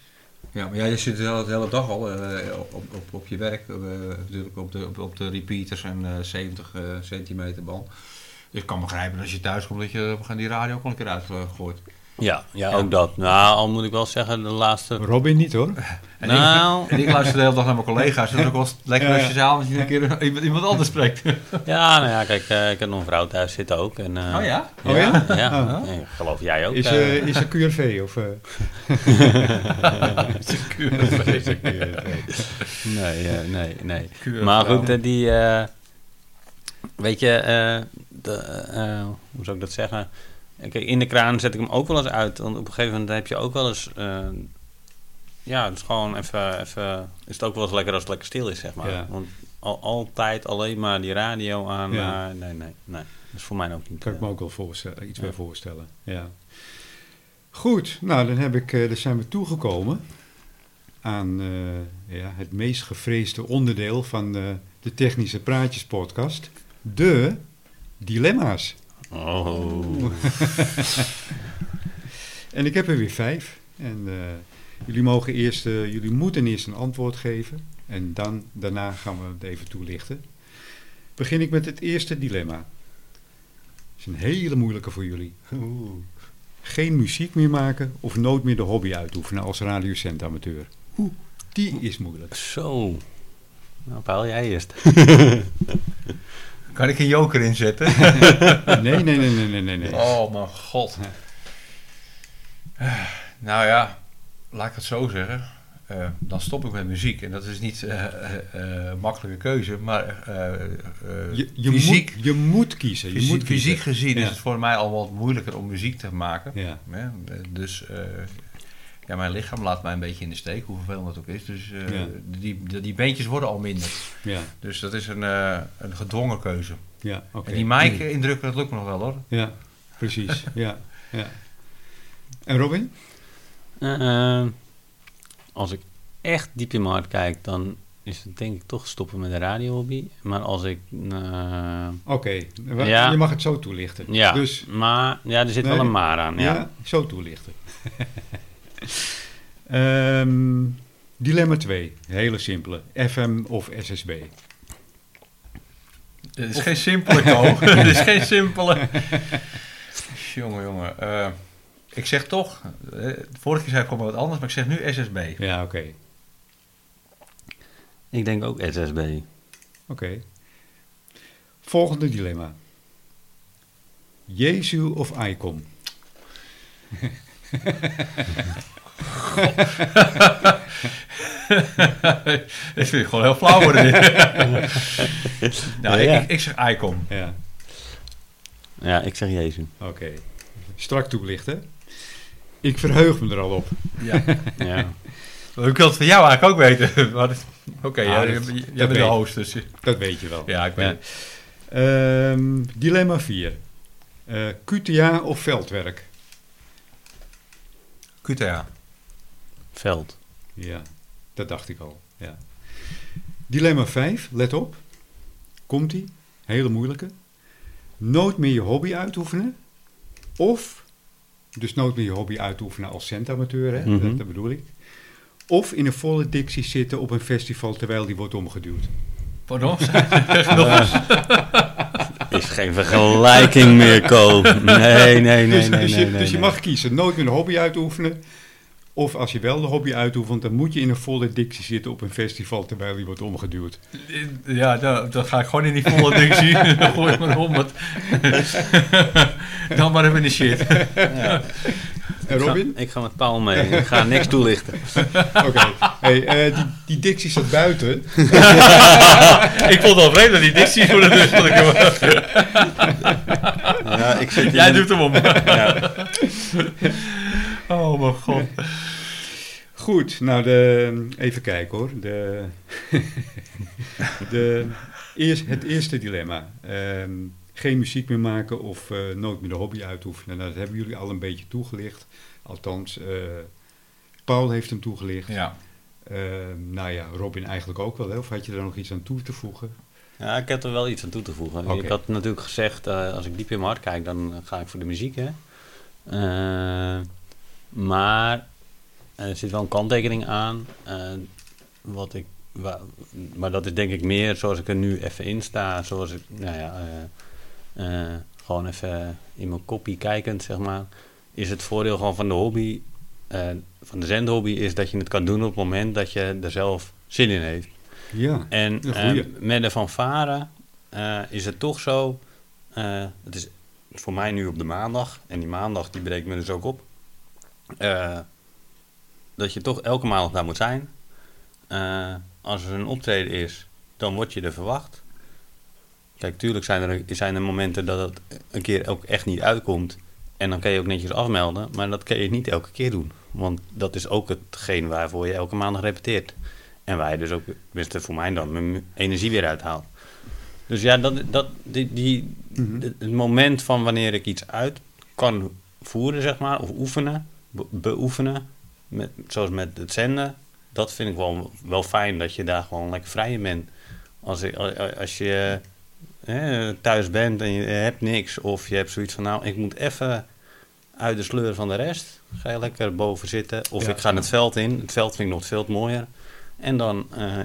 Ja, maar ja, je zit de hele, dag al eh, op, op, op, je werk, eh, natuurlijk op de, op, de repeaters en eh 70 eh, centimeter band. Dus ik kan begrijpen dat als je thuis komt dat je die radio ook een keer uitgooit. Ja, ja, Ja. ook dat. Nou, al moet ik wel zeggen, de laatste... Robin niet hoor. En, Nou. ik, en ik luister de hele dag naar mijn collega's. Dus het is ook wel lekker Ja, als ja. je s'avonds een keer iemand, iemand anders spreekt. Ja, nou ja, kijk, eh, ik heb nog een vrouw thuis zitten ook. En, eh, Oh ja? Oh ja? Ja, Oh. Nee, geloof jij ook. Is, eh. eh is er QRV of... eh? (laughs) Nee, eh, nee, nee. Keurig Maar goed, die... eh, weet je, eh, de, eh, hoe zou ik dat zeggen? Kijk, in de kraan zet ik hem ook wel eens uit. Want op een gegeven moment heb je ook wel eens... eh, ja, het is gewoon even, even... Is het ook wel eens lekker als het lekker stil is, zeg maar. Ja. Want al, altijd alleen maar die radio aan... Ja. eh, nee, nee, nee. Dat is voor mij ook niet. Kan ik eh, me ook wel voorstellen, iets Ja. bij voorstellen. Ja. Goed, nou dan heb ik, dan zijn we toegekomen aan ja, het meest gevreesde onderdeel van de Technische Praatjes podcast. De dilemma's. Oh. En ik heb er weer vijf. En eh, jullie mogen eerst, eh, jullie moeten eerst een antwoord geven. En dan, daarna gaan we het even toelichten. Begin ik met het eerste dilemma. Dat is een hele moeilijke voor jullie. Geen muziek meer maken of nooit meer de hobby uitoefenen als radiocentamateur. Oeh, die is moeilijk. Zo. Nou, Paul, jij eerst. (laughs) Kan ik een joker inzetten? (laughs) Nee, nee, nee, nee, nee, nee. nee. Oh mijn god. (sighs) Nou ja, laat ik het zo zeggen. Eh, dan stop ik met muziek. En dat is niet eh, makkelijke keuze, maar Je, je, fysiek, moet, je moet kiezen. Je fysiek, moet kiezen. fysiek gezien Ja. is het voor mij al wat moeilijker om muziek te maken. Ja, eh, Dus ja, mijn lichaam laat mij een beetje in de steek, hoe vervelend dat ook is. Dus eh, Ja. die, die, die beentjes worden al minder. ja, Dus dat is een, eh, een gedwongen keuze. ja, oké. En die mic indrukken, dat lukt me nog wel hoor. Ja, precies. (laughs) Ja, ja. En Robin? Eh, als ik echt diep in mijn hart kijk, dan is het denk ik toch stoppen met de radiohobby. Maar als ik... eh, Oké, Ja. je mag het zo toelichten. ja, Dus maar ja, er zit Nee. wel een maar aan. ja, Ja. zo toelichten. (laughs) Ehm, dilemma 2, hele simpele. FM of SSB? Het is geen simpele koop. Het (laughs) is geen simpele. jongen, jongen. eh, ik zeg toch, de vorige keer zei ik al wat anders, maar ik zeg nu SSB. Ja, oké. Ik denk ook SSB. Oké. Volgende dilemma. Jezu of Icon? (laughs) Dit (laughs) vind ik gewoon heel flauw worden. dit. (laughs) nou, Ja. ik, ik zeg Icon. Ja, Ja, ik zeg Jezus. oké. Strak toelichten. Ik verheug me er al op. Ja. (laughs) Ja. Ik wil het van jou eigenlijk ook weten. Oké, jij, dat- jij dat bent de host. Dus, Dat weet je wel. ja, ik weet Ja. Ehm, dilemma 4. Eh QTA of veldwerk? QTA. Veld. Ja, dat dacht ik al. Ja. Dilemma 5, let op. Komt-ie? Hele moeilijke. Nooit meer je hobby uitoefenen. Of, dus nooit meer je hobby uitoefenen als centamateur, hè? Mhm. dat, dat bedoel ik. Of in een volle dictie zitten op een festival terwijl die wordt omgeduwd. Pardon? (laughs) Zeg nog eens. (laughs) Is geen vergelijking meer, Ko. Nee, nee, nee, dus nee, dus, nee, je, nee, dus je mag kiezen, nooit meer een hobby uitoefenen. Of als je wel de hobby uitoefent, dan moet je in een volle dictie zitten op een festival terwijl die wordt omgeduwd. Ja, dan, dan ga ik gewoon in die volle ding zien. (laughs) Dan gooi ik me om. want- Dan maar even in de shit. Ja. En Ik ga- Robin? Ik ga met Paul mee. Ik ga niks toelichten. (laughs) Oké. Hey, eh, die, die dictie staat buiten. (laughs) ik vond het al vreemd dat die dictie voor de deur stond. Ik- Ja, ik zit Jij doet hem om. Ja. Oh mijn god. Goed, nou de, even kijken hoor. De, (laughs) de, eerst, het eerste dilemma. Ehm, geen muziek meer maken of eh, nooit meer de hobby uitoefenen. Nou, dat hebben jullie al een beetje toegelicht. Althans, eh, Paul heeft hem toegelicht. Ja. Ehm, nou ja, Robin eigenlijk ook wel. Hè? Of had je er nog iets aan toe te voegen? Ja, ik heb er wel iets aan toe te voegen. Ik had natuurlijk gezegd, eh, als ik diep in mijn hart kijk, dan ga ik voor de muziek. Hè? Maar er zit wel een kanttekening aan. eh, wat ik, wa- maar dat is denk ik meer zoals ik er nu even in sta. Zoals ik, nou ja, eh, eh, gewoon even in mijn kopie kijkend, zeg maar. Is het voordeel gewoon van de hobby, van de zendhobby, is dat je het kan doen op het moment dat je er zelf zin in heeft. Ja, En met de fanfare is het toch zo. het is voor mij nu op de maandag. En die maandag die breekt me dus ook op. eh, dat je toch elke maandag daar moet zijn. Eh, als er een optreden is, dan word je er verwacht. Kijk, tuurlijk zijn er, zijn er momenten dat het een keer ook echt niet uitkomt. En dan kan je ook netjes afmelden. Maar dat kan je niet elke keer doen. Want dat is ook hetgeen waarvoor je elke maandag repeteert. En waar je dus ook, tenminste voor mij dan, mijn energie weer uithaalt. Dus ja, dat, dat, die, die, Mhm. het het moment van wanneer ik iets uit kan voeren, zeg maar, of oefenen, beoefenen, met, zoals met het zenden, dat vind ik wel, wel fijn dat je daar gewoon lekker vrij in bent. Als, als- als je hè, thuis bent en je hebt niks, of je hebt zoiets van, nou, ik moet even uit de sleur van de rest, ga je lekker boven zitten, of Ja. ik ga het veld in. Het veld vind ik nog veel mooier. En dan, eh,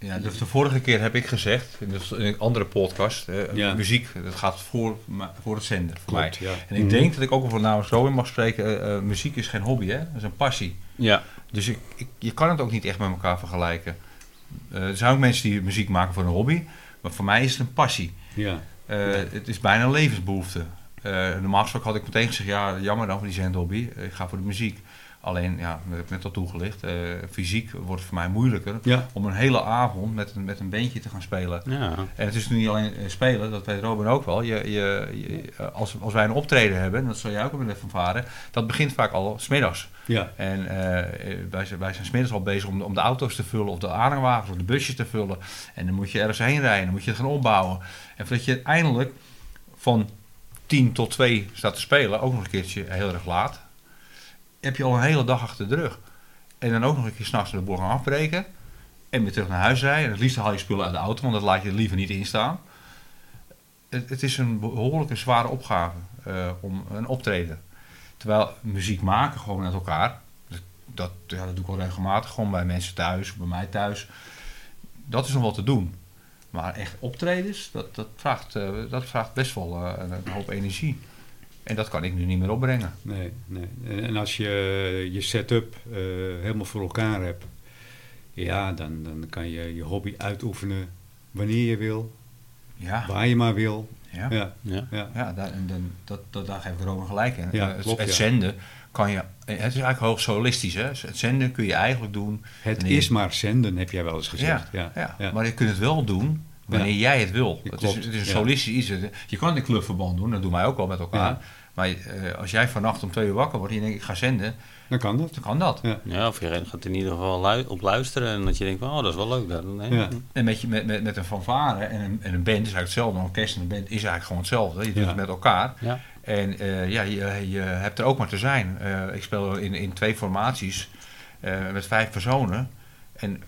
Ja, dus de vorige keer heb ik gezegd, in een andere podcast, eh, Ja. muziek, dat gaat voor, voor het zender, voor mij. Ja. En ik denk dat ik ook voor namens Robin mag spreken, eh, eh, muziek is geen hobby, hè? dat is een passie. ja, Dus ik, ik, je kan het ook niet echt met elkaar vergelijken. Eh, er zijn ook mensen die muziek maken voor een hobby, maar voor mij is het een passie. Ja. Het is bijna een levensbehoefte. Eh, normaal gesproken had ik meteen gezegd, ja, jammer dan voor die zendhobby, ik ga voor de muziek. Alleen, ja, dat heb ik net al toegelicht, eh, fysiek wordt het voor mij moeilijker Ja. om een hele avond met een, met een bandje te gaan spelen. ja, En het is nu niet alleen eh, spelen, dat weet Robin ook wel. Je, je, je- eh, als, als wij een optreden hebben, en dat zal jij ook met van varen, dat begint vaak al smiddags. Ja. En wij, zijn, wij zijn smiddags al bezig om, om de auto's te vullen, of de aanhangwagens, of de busjes te vullen. En dan moet je ergens heen rijden, dan moet je het gaan opbouwen. En voordat je uiteindelijk van 10 tot 2 staat te spelen, ook nog een keertje heel erg laat. Heb je al een hele dag achter de rug. En dan ook nog een keer s'nachts de boel gaan afbreken. En weer terug naar huis rijden. En het liefst haal je spullen uit de auto, want dat laat je er liever niet in staan. Het, het is een behoorlijke zware opgave eh, om een optreden. Terwijl muziek maken gewoon met elkaar, dat, ja, dat doe ik al regelmatig, gewoon bij mensen thuis, bij mij thuis. Dat is nog wat te doen. Maar echt optredens, dat, dat, vraagt, eh, dat vraagt best wel eh, een hoop energie. En dat kan ik nu niet meer opbrengen. Nee, nee. En als je je setup eh, helemaal voor elkaar hebt, ja, dan, dan kan je je hobby uitoefenen wanneer je wil, Ja, waar je maar wil. ja. Ja, Ja. ja. Ja, daar, en dan, dat, dat, daar geef ik Rome gelijk in. Ja, Eh, het, klopt, het ja. zenden kan je... Het is eigenlijk hoog solistisch, hè. Het zenden kun je eigenlijk doen... Het wanneer is maar zenden, heb jij wel eens gezegd. Ja, Ja, ja. maar je kunt het wel doen wanneer jij het wil. Het, klopt, is, het is een ja. solistisch iets. Je kan het in clubverband doen, dat doen wij ook wel met elkaar. Maar eh, als jij vannacht om twee uur wakker wordt en je denkt ik ga zenden, Dan kan dat. dan kan dat. Ja. Ja, of je gaat in ieder geval lu- op luisteren en dat je denkt van, oh, dat is wel leuk. Dat, nee. Ja. En met, je, met, met, met een fanfare en een, en een band is eigenlijk hetzelfde. Een orkest en een band is eigenlijk gewoon hetzelfde. Je doet Ja. het met elkaar. Ja. En eh, ja, je, je hebt er ook maar te zijn. Eh, ik speel in, in twee formaties eh, met vijf personen. En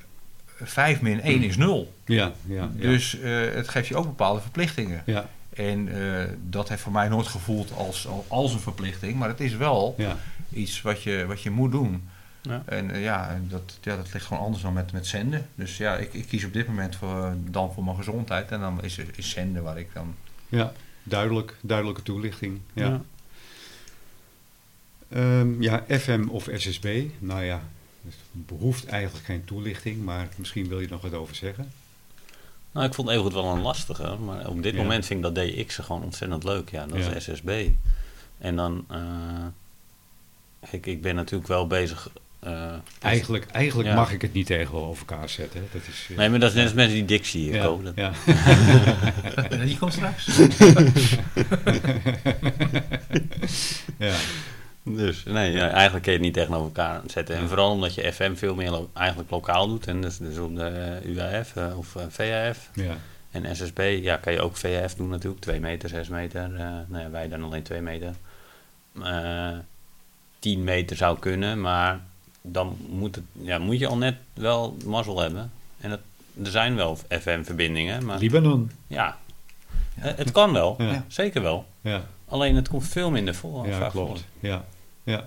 vijf min één is nul. Ja, ja, ja. Dus eh, het geeft je ook bepaalde verplichtingen. ja, En eh, dat heeft voor mij nooit gevoeld als, als een verplichting. Maar het is wel ja. iets wat je, wat je moet doen. Ja. En eh, ja, dat, ja, dat ligt gewoon anders dan met, met zenden. Dus ja, ik, ik kies op dit moment voor, dan voor mijn gezondheid. En dan is, is zenden waar ik dan... ja. Duidelijk, duidelijke toelichting. Ja. Ja. Ehm, ja, FM of SSB. Nou ja, het behoeft eigenlijk geen toelichting, maar misschien wil je er nog wat over zeggen. Nou, ik vond het even wel een lastige, maar op dit Ja. moment vind ik dat DX gewoon ontzettend leuk. Ja, dat Ja. is SSB. En dan, eh, ik, ik ben natuurlijk wel bezig. eh, Eigenlijk, eigenlijk Ja. mag ik het niet tegenover elkaar zetten. hè. Dat is, eh, nee, maar dat is net als mensen die Dixie hier ja, kopen. ja. (laughs) En die komt straks. (laughs) ja, (laughs) Dus nee, ja, eigenlijk kun je het niet tegenover elkaar zetten. En vooral omdat je FM veel meer lo- eigenlijk lokaal doet. En dus, dus op de UAF eh, of eh, VAF. ja, En SSB, ja, kan je ook VAF doen natuurlijk. 2 meter, 6 meter. eh nou ja, wij dan alleen 2 meter. Eh 10 meter zou kunnen, maar dan moet, het, ja, moet je al net wel mazzel hebben. En het, er zijn wel FM-verbindingen, maar Libanon. ja, eh, het kan wel. Ja. Zeker wel. Ja, Alleen het komt veel minder voor. ja vaak klopt. Ja, ja,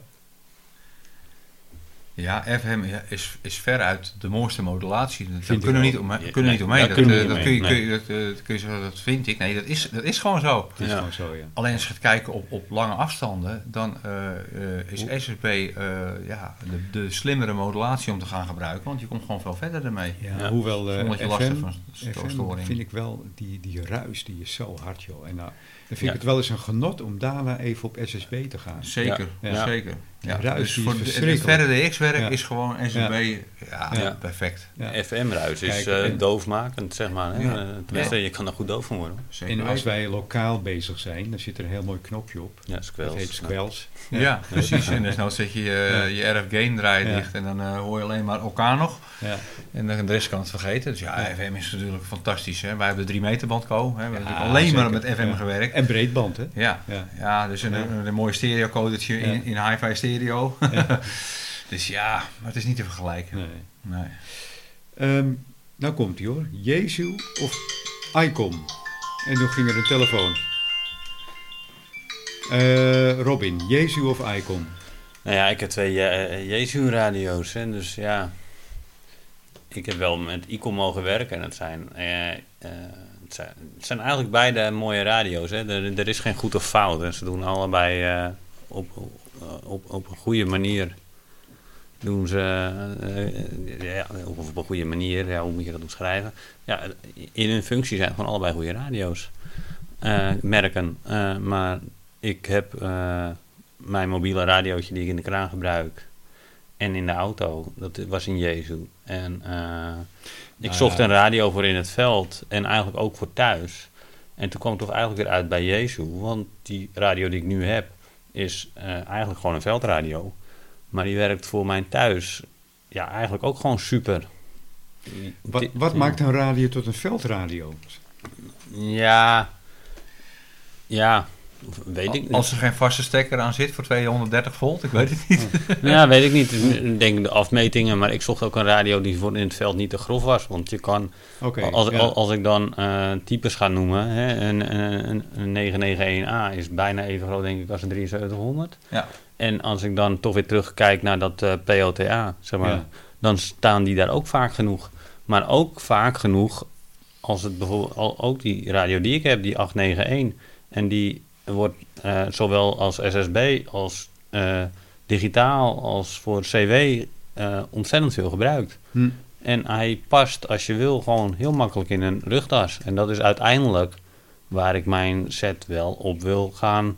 Ja, FM is, is veruit de mooiste modulatie. Daar Vind kunnen we niet, ook. omheen- Ja, kunnen nee, niet omheen. Dat, eh, niet kun je, omheen, kun je, dat, eh, kun je zeggen, dat vind ik. Nee, dat is, dat is gewoon zo. het is Ja. gewoon zo, ja. Alleen als je gaat kijken op, op lange afstanden, dan eh, eh, is SSB eh, ja, de, de slimmere modulatie om te gaan gebruiken. Want je komt gewoon veel verder ermee. Ja, Ja. hoewel eh, je last hebt FM, van FM storing. vind ik wel, die, die ruis, die is zo hard, joh. En nou, vind Ja. ik het wel eens een genot om daarna even op SSB te gaan. Zeker, Ja. Ja. zeker. Ja, ruis, dus voor is de, het verre DX-werk Ja. is gewoon SSB, ja, Ja. perfect. Ja. FM-ruis is eh, en- doofmakend, zeg maar. Hè? Ja. Eh, Tenminste, je kan er goed doof van worden. Zeker En als wij lokaal bezig zijn, dan zit er een heel mooi knopje op. Ja. Dat heet squells. Ja, precies. En dus nou zet je je, je RF gain draai Ja. dicht en dan eh, hoor je alleen maar elkaar nog. Ja. En dan de rest kan het vergeten. Dus ja, Ja. FM is natuurlijk fantastisch. Hè. Wij hebben de 3 meter band co. Hè. We hebben alleen maar met FM Ja. gewerkt. En breedband, hè? Ja, Ja. ja dus een, een, een mooi stereo codertje Ja. in, in hi-fi stereo. Ja. (laughs) dus ja, maar het is niet te vergelijken. Nee. Nee. Ehm, nou komt hij hoor. Jezu of Icon? En toen ging er een telefoon. Eh, Robin, Jezu of Icon? Nou ja, ik heb twee uh, Jezu-radio's. hè, Dus ja, ik heb wel met Icon mogen werken. En het zijn, eh, eh, het zijn, het zijn eigenlijk beide mooie radio's. Hè. Er, er is geen goed of fout. En ze doen allebei eh, op, op, op een goede manier. Doen ze, eh, ja, of op een goede manier, ja, hoe moet je dat omschrijven? Ja, in hun functie zijn gewoon allebei goede radio's. eh, merken. Eh, maar ik heb eh, mijn mobiele radiootje die ik in de kraan gebruik en in de auto, dat was in Jezu. En eh, ik Nou zocht ja. een radio voor in het veld en eigenlijk ook voor thuis. En toen kwam ik toch eigenlijk weer uit bij Jezu, want die radio die ik nu heb is eh, eigenlijk gewoon een veldradio. Maar die werkt voor mijn thuis ja, eigenlijk ook gewoon super. Wat, wat ja. maakt een radio tot een veldradio? Ja, ja, weet ik niet. Als er geen vaste stekker aan zit voor 230 volt, ik weet het niet. (laughs) Ja, weet ik niet. Ik denk de afmetingen, maar ik zocht ook een radio die voor in het veld niet te grof was. Want je kan, Oké. als, ja. als, als ik dan eh, types ga noemen, hè, een, een, een 991A is bijna even groot denk ik als een 7300. Ja. En als ik dan toch weer terugkijk naar dat eh, POTA, zeg maar, Ja. dan staan die daar ook vaak genoeg. Maar ook vaak genoeg als het bijvoorbeeld al, ook die radio die ik heb, die 891. En die wordt eh, zowel als SSB als eh, digitaal als voor CW eh, ontzettend veel gebruikt. Hm. En hij past als je wil gewoon heel makkelijk in een rugtas. En dat is uiteindelijk waar ik mijn set wel op wil gaan.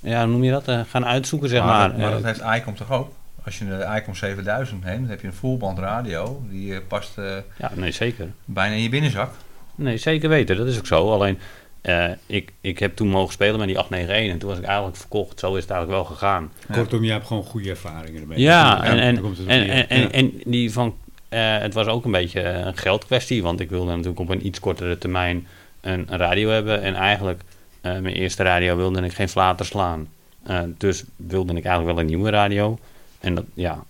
ja, noem je dat? Gaan uitzoeken, zeg maar. Maar, maar dat heeft ICOM toch ook? Als je de ICOM 7000 neemt, dan heb je een fullband radio. Die past ja, nee, zeker. bijna in je binnenzak. Nee, zeker weten. Dat is ook zo. Alleen, eh, ik, ik heb toen mogen spelen met die 891 en toen was ik eigenlijk verkocht. Zo is het eigenlijk wel gegaan. Kortom, je hebt gewoon goede ervaringen ermee. Ja, en, en, daar en, en, en, Ja. en die van, eh, het was ook een beetje een geldkwestie, want ik wilde natuurlijk op een iets kortere termijn een, een radio hebben. En eigenlijk, eh, mijn eerste radio wilde ik geen flater slaan. Eh, dus wilde ik eigenlijk wel een nieuwe radio. En dat, ja,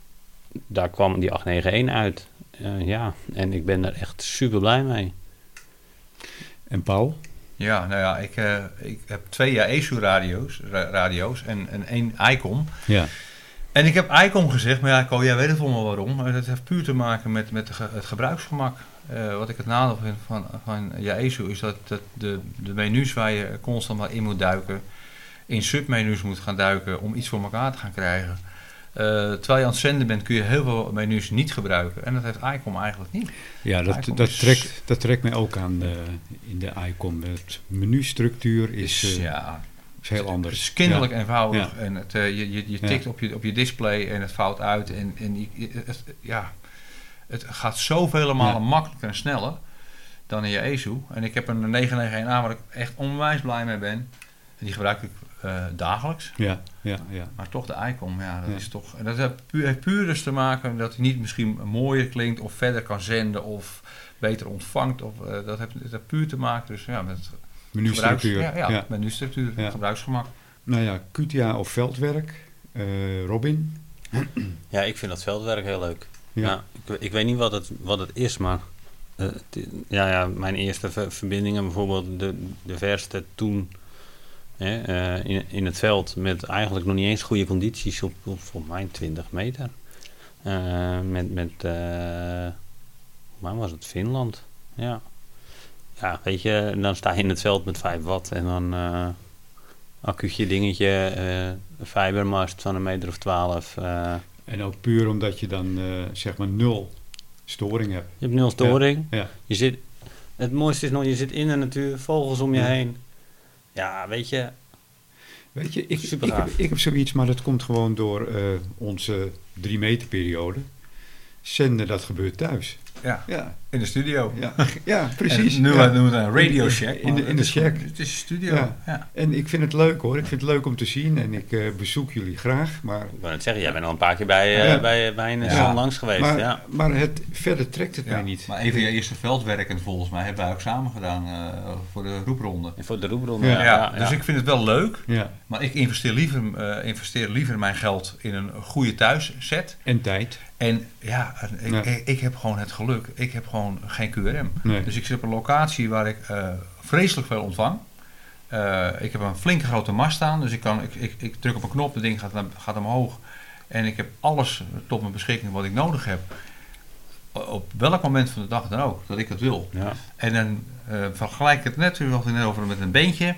daar kwam die 891 uit. Eh, ja, en ik ben er echt super blij mee. En Paul? Ja, nou ja, ik, eh, ik heb twee Yaesu radio's, ra- radio's en, en één ICOM. Ja. En ik heb ICOM gezegd, maar ja, Ko, jij weet het allemaal waarom. Maar dat heeft puur te maken met, met het gebruiksgemak. Eh, wat ik het nadeel vind van, van Yaesu is dat, dat de, de menus waar je constant maar in moet duiken, in submenus moet gaan duiken om iets voor elkaar te gaan krijgen. Eh, terwijl je aan het zenden bent kun je heel veel menus niet gebruiken. En dat heeft ICOM eigenlijk niet. Ja, dat, ICOM dat, is- trekt, dat trekt mij ook aan de, in de ICOM. Het menustructuur is, Is, eh, ja, is heel Het anders. is kinderlijk Ja. eenvoudig. Ja. En het, eh, je, je, je tikt op, je, op je display en het fout uit. En, en het, ja, het gaat zoveel malen makkelijker en sneller dan in je ESU. En ik heb een 991A waar ik echt onwijs blij mee ben. En die gebruik ik eh, dagelijks. Ja, ja, ja. Maar toch de ICOM, ja, dat Ja. is toch... En dat heeft puur, heeft puur dus te maken dat hij niet misschien mooier klinkt... of verder kan zenden of beter ontvangt. Of, eh, dat, heeft, dat heeft puur te maken dus, ja, met Menustructuur. gebruiks- Ja, ja, ja. menustructuur, Ja. gebruiksgemak. Nou ja, QTA of veldwerk. Eh, Robin? Ja, ik vind dat veldwerk heel leuk. Ja. Ik, ik weet niet wat het, wat het is, maar eh, ja, ja, mijn eerste ver- verbindingen, bijvoorbeeld de, de verste toen hè, eh, in, in het veld, met eigenlijk nog niet eens goede condities op, op volgens mij 20 meter. Eh, met, met eh, waar was het? Finland. Ja. Ja, weet je, dan sta je in het veld met 5 watt en dan accuutje dingetje, fibermast van een meter of 12. eh, En ook puur omdat je dan zeg maar nul storing hebt. Je hebt nul storing. Ja. Je zit, het mooiste is nog, je zit in de natuur, vogels om je Ja. heen. Ja, weet je, Weet je, ik, Super ik, heb, gaaf. ik heb zoiets, maar dat komt gewoon door eh, onze drie meter periode. Zenden, dat gebeurt thuis. Ja, Ja, in de studio. ja, ja precies. En nu ja. noemen we het een radio In- shack. in de- in de het is shack. Het is een studio. Ja. Ja. En ik vind het leuk hoor. Ik vind het leuk om te zien en ik eh, bezoek jullie graag. Maar, ik wou net zeggen, jij bent al een paar keer bij, eh, bij, bij een Ja. zon langs geweest. maar, ja. maar het, verder trekt het Ja. mij niet. Maar even je eerste veldwerkend volgens mij hebben wij ook samen gedaan eh, voor de roepronde. En voor de roepronde. Ja. Ja, Ja, ja, dus ik vind het wel leuk, Ja, maar ik investeer liever, eh, investeer liever mijn geld in een goede thuisset. en tijd. En ja, ik, Ja. Ik, ik heb gewoon het geluk. Ik heb gewoon geen QRM. Nee. Dus ik zit op een locatie waar ik eh, vreselijk veel ontvang. Eh, ik heb een flinke grote mast staan, dus ik, kan, ik, ik, ik druk op een knop, het ding gaat, naar- gaat omhoog. En ik heb alles tot mijn beschikking wat ik nodig heb. O- Op welk moment van de dag dan ook, dat ik het wil. Ja. En dan eh, vergelijk ik het net, we hadden het net over met een beentje.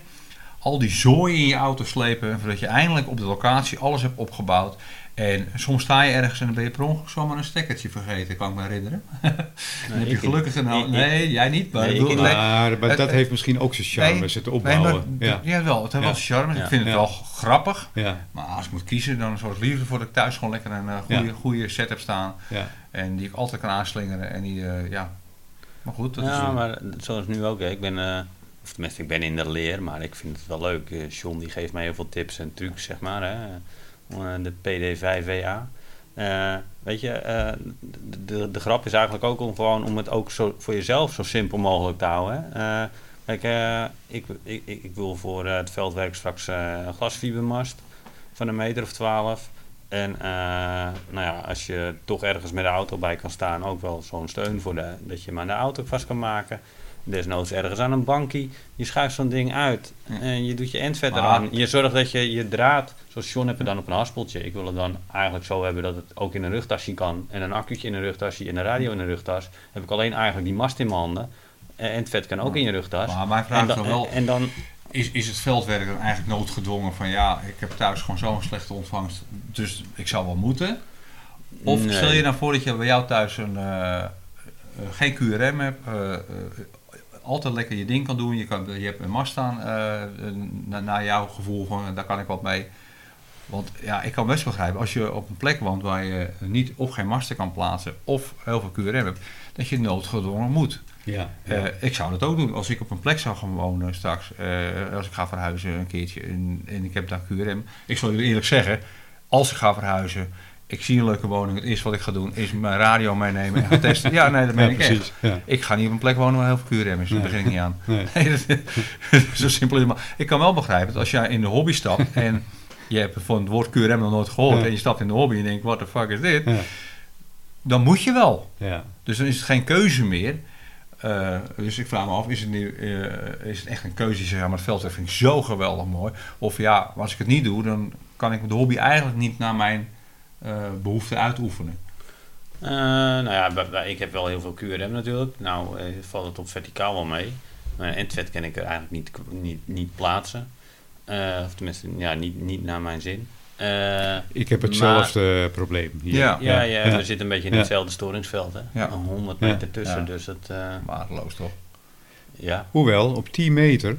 Al die zooi in je auto slepen, voordat je eindelijk op de locatie alles hebt opgebouwd. En soms sta je ergens en dan ben je per ongeluk zomaar een stekkertje vergeten, kan ik me herinneren. (laughs) dan heb je gelukkig een... ik- Nee, jij niet, maar Nee, bedoel, nee, Maar, maar het- dat het- heeft misschien ook zijn charme, Nee, het nee, opbouwen. maar, ja. ja. wel, het heeft Ja. wel charme. Ja. Ik vind het wel grappig. Ja, Maar als ik moet kiezen, dan zou ik liever voor dat ik thuis gewoon lekker een eh, goede, goede set heb staan. ja. En die ik altijd kan aanslingeren. En die, eh, ja... Maar goed, dat is... ja, maar zoals nu ook. Hè. Ik ben, eh, of tenminste, ik ben in de leer, maar ik vind het wel leuk. John die geeft mij heel veel tips en trucs, zeg maar. Hè. Eh, De PD5VA. Eh, weet je, eh, de, de, grap is eigenlijk ook om gewoon om het ook zo voor jezelf zo simpel mogelijk te houden. Kijk, ik, ik, ik, wil voor het veldwerk straks een glasfibermast van een meter of twaalf. En nou ja, als je toch ergens met de auto bij kan staan, ook wel zo'n steun voor de, dat je hem aan de auto vast kan maken. Desnoods ergens aan een bankie. Je schuift zo'n ding uit en je doet je endvet Maar- eraan. Je zorgt dat je je draad, zoals John heb je dan op een haspeltje. Ik wil het dan eigenlijk zo hebben dat het ook in een rugtasje kan. En een accu'tje in een rugtasje en een radio in een rugtas. Heb ik alleen eigenlijk die mast in mijn handen. En endvet kan ook in je rugtas. Maar mijn vraag En is dan, nog wel, en, en dan is, is het veldwerk dan eigenlijk noodgedwongen van ja, ik heb thuis gewoon zo'n slechte ontvangst, dus ik zou wel moeten? Of Nee. stel je nou voor dat je bij jou thuis een, eh, eh, geen QRM hebt, eh, eh, altijd lekker je ding kan doen, je, kan, je hebt een mast staan eh, na- naar jouw gevoel van daar kan ik wat mee. Want ja, ik kan best begrijpen, als je op een plek woont waar je niet of geen masten kan plaatsen of heel veel QRM hebt, dat je noodgedwongen moet. Ja, Eh, ik zou dat ook doen. Als ik op een plek zou gaan wonen straks, eh, als ik ga verhuizen een keertje en, en ik heb daar QRM. Ik zal jullie eerlijk zeggen, als ik ga verhuizen, ik zie een leuke woning, het eerste wat ik ga doen is mijn radio meenemen en gaan testen. Ja, nee, dat (laughs) ben ja, ik echt. precies. Ja. Ik ga niet op een plek wonen waar heel veel QRM is, daar Nee. begin ik niet aan. Nee. (laughs) Nee, dat- (laughs) zo simpel is het maar. Ik kan wel begrijpen dat als jij in de hobby stapt en je hebt van het woord QRM nog nooit gehoord Ja. en je stapt in de hobby en je denkt, what the fuck is dit? Dan moet je wel. Ja. Dus dan is het geen keuze meer. Eh, dus ik vraag me af, is het, nu, eh, is het echt een keuze die zegt, ja, maar het veld vind ik zo geweldig mooi. Of ja, als ik het niet doe, dan kan ik de hobby eigenlijk niet naar mijn eh behoeften uitoefenen. Eh, nou ja, bij- bij- ik heb wel heel veel QRM natuurlijk. Nou eh, valt het op verticaal wel mee. Maar endvet kan ik er eigenlijk niet, niet, niet plaatsen. Eh, of tenminste, ja, niet, niet naar mijn zin. Eh, Ik heb Maar- hetzelfde probleem hier. Ja. ja, ja, ja. we zitten een beetje in Ja. hetzelfde storingsveld. Hè? Ja. Een 100 Ja. meter tussen. Ja. Dus het, eh, Waardeloos toch? ja. Hoewel, op 10 meter,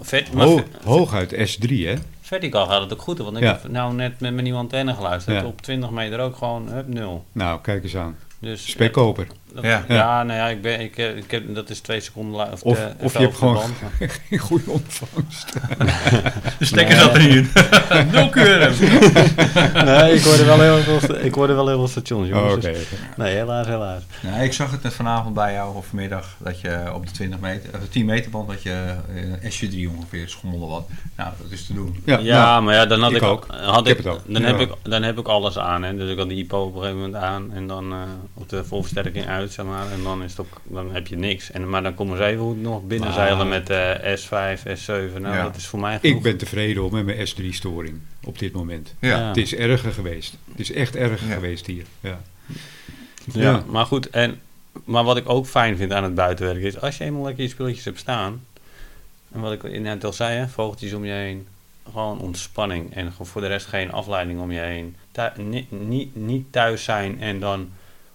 Vert, maar ho hooguit S3 hè. Verticaal gaat het ook goed. Want ik Ja. heb nou net met mijn nieuwe antenne geluisterd. Ja. Op 20 meter ook gewoon hup, nul. Nou, kijk eens aan. Dus, Spekkoper. Dat- Ja. ja. nou ja, ik ben, ik, eh, ik heb, dat is twee seconden la- Of, Of- de- of even je hebt gewoon- band, maar- (laughs) Geen goede ontvangst. (laughs) De stekker zat er niet in. (laughs) Nul QRM. nee, ik hoorde wel heel veel, ik hoorde wel heel veel stations, Oh, jongens. Oké. Dus- nee, helaas, helaas. Ik zag het net vanavond bij jou of vanmiddag dat je op de 20 meter, of de 10 meter band dat je eh, SJ3 ongeveer schommelde wat. Nou, dat is te doen. Ja, Ja, nou, maar ja, dan had ik ik, ook. Had Ik ik, heb het ook. Dan, Ja. heb ik, dan heb ik alles aan. Hè. Dus ik had die IPO op een gegeven moment aan. En dan eh, op de volversterking uit, zeg maar. En dan, is het ook, dan heb je niks. En, maar dan komen ze even goed nog binnenzeilen Maar- met eh, S5, S7. Nou, Ja. dat is voor mij genoeg. ik ben tevreden hoor, met mijn S3-storing op dit moment. Ja. Het is erger geweest. Het is echt erger geweest hier. Ja. Ja, maar goed. En, maar wat ik ook fijn vind aan het buitenwerken is... als je eenmaal lekker je spulletjes hebt staan... en wat ik net al zei, hè, vogeltjes om je heen... gewoon ontspanning en voor de rest geen afleiding om je heen. Thu- ni- niet, niet thuis zijn en dan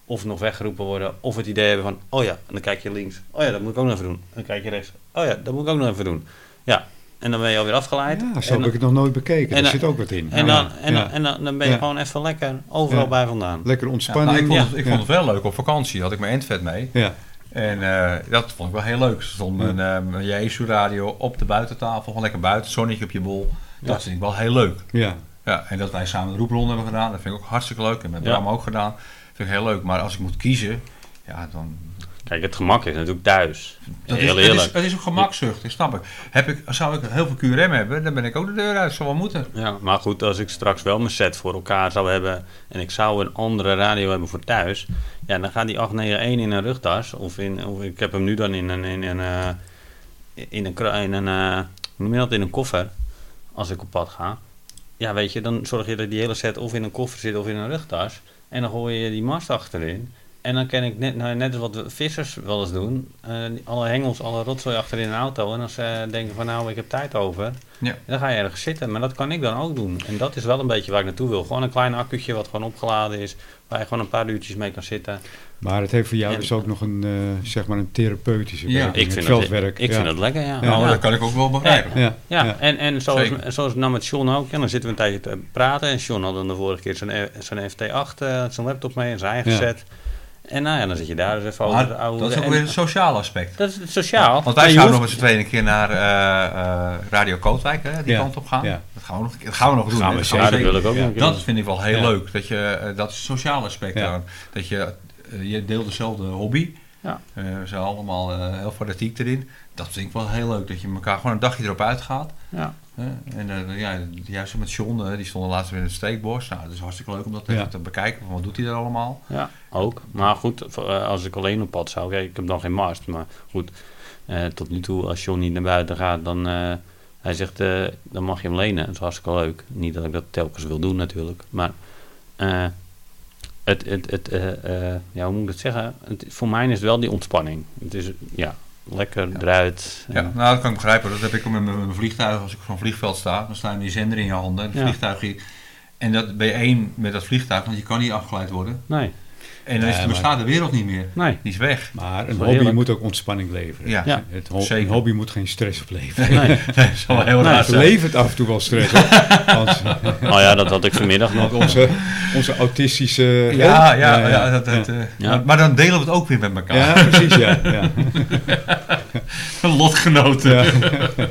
of nog weggeroepen worden... of het idee hebben van... oh ja, en dan kijk je links. Oh ja, dat moet ik ook nog even doen. En dan kijk je rechts. Oh ja, dat moet ik ook nog even doen. Ja, en dan ben je alweer afgeleid. Ja, zo en heb ik het nog nooit bekeken. en Daar zit ook wat in. En Ja. dan, en dan, Ja. en dan, dan ben je Ja. gewoon even lekker overal Ja. bij vandaan. Lekker Ja, ontspanning. nou, ik vond, Ja. het, ik vond het wel leuk op vakantie. Had ik mijn endvet mee. Ja. En eh, dat vond ik wel heel leuk. Er stond een, eh, een Jesu radio op de buitentafel. Gewoon lekker buiten, zonnetje op je bol. Ja. Dat vind ik wel heel leuk. Ja. Ja, en dat wij samen de roepronde hebben gedaan, dat vind ik ook hartstikke leuk. En met Ja. Bram ook gedaan. Vind ik heel leuk. Maar als ik moet kiezen, ja, dan... Kijk, het gemak is natuurlijk thuis. Dat Heel is, het, eerlijk. is, het is ook gemakzucht, dat snap ik. Heb ik. Zou ik heel veel QRM hebben, dan ben ik ook de deur uit. Zou wel moeten. Ja, maar goed, als ik straks wel mijn set voor elkaar zou hebben en ik zou een andere radio hebben voor thuis, ja, dan gaat die 891 in een rugtas of in, of ik heb hem nu dan in een, in een, eh, in een, in een, dat, in een koffer, als ik op pad ga. Ja, weet je, dan zorg je dat die hele set of in een koffer zit of in een rugtas en dan gooi je die mast achterin. En dan ken ik net, nou, net als wat vissers wel eens doen, eh, alle hengels, alle rotzooi achterin een auto. En als ze denken van nou, ik heb tijd over, Ja. dan ga je ergens zitten. Maar dat kan ik dan ook doen. En dat is wel een beetje waar ik naartoe wil. Gewoon een klein accu'tje wat gewoon opgeladen is, waar je gewoon een paar uurtjes mee kan zitten. Maar het heeft voor jou En- dus ook nog een, eh, zeg maar een therapeutische Ja, werking. Ik vind, het het, veldwerk. ik ja. vind het lekker, ja. Ja. Nou, ja. dat kan ik ook wel begrijpen. Ja, Ja, ja. en, en zoals, Zeker. zoals nou met John ook. Ja, dan zitten we een tijdje te praten. En John had dan de vorige keer zijn, zijn FT8, eh, zijn laptop mee en zijn eigen Ja. En nou ja, dan zit je daar dus even over Maar de oude... dat is ook en- weer het sociale aspect. dat is het sociaal. Want wij zouden nog hoeft- met z'n tweeën een keer naar eh, eh, Radio Kootwijk, hè, die Ja. kant op gaan. Ja. Dat, gaan we nog, dat gaan we nog doen. gaan hè. we Dat Ja, gaan we dat zeker wil ik ook nog Dat vind ik wel heel Ja. leuk. Dat, je, eh, dat is het sociale aspect Ja. aan. Dat je, je deelt dezelfde hobby. Ja. Eh, we zijn allemaal heel fanatiek erin. Dat vind ik wel heel leuk, dat je elkaar gewoon een dagje erop uitgaat. Ja. En eh, ja, juist met John, die stonden laatst weer in het steekbos. Nou, dat is hartstikke leuk om dat Ja. te bekijken. Van wat doet hij er allemaal? Ja, ook. Maar goed, eh, als ik alleen op pad zou, kijk, ik heb dan geen mast. Maar goed, eh, tot nu toe, als John niet naar buiten gaat, dan... hij zegt, dan mag je hem lenen. Dat is hartstikke leuk. Niet dat ik dat telkens wil doen natuurlijk. Maar eh, het, het, het, ja, hoe moet ik dat zeggen? Het, voor mij is het wel die ontspanning. Het is, ja, lekker eruit. Ja, En- nou, dat kan ik begrijpen. Dat heb ik met mijn, vliegtuig. Als ik op zo'n vliegveld sta, dan staan die zender in je handen. Het Ja. vliegtuig. En dat ben je één met dat vliegtuig, want je kan niet afgeleid worden. Nee, En dan is bestaat de wereld niet meer. nee. Die is weg. Maar een hobby heerlijk. moet ook ontspanning leveren. Ja, Ja. Het ho- Zeker. een hobby moet geen stress opleveren. nee. (laughs) (laughs) dat is wel heel Nee, raar. Het levert af en toe wel stress op. (laughs) Want, Oh ja, dat had ik vanmiddag nog. onze, onze autistische... Ja, ja, ja, dat, dat, ja. eh, Ja. Maar, maar dan delen we het ook weer met elkaar. Ja, precies, ja. ja. Lotgenoten. Ja.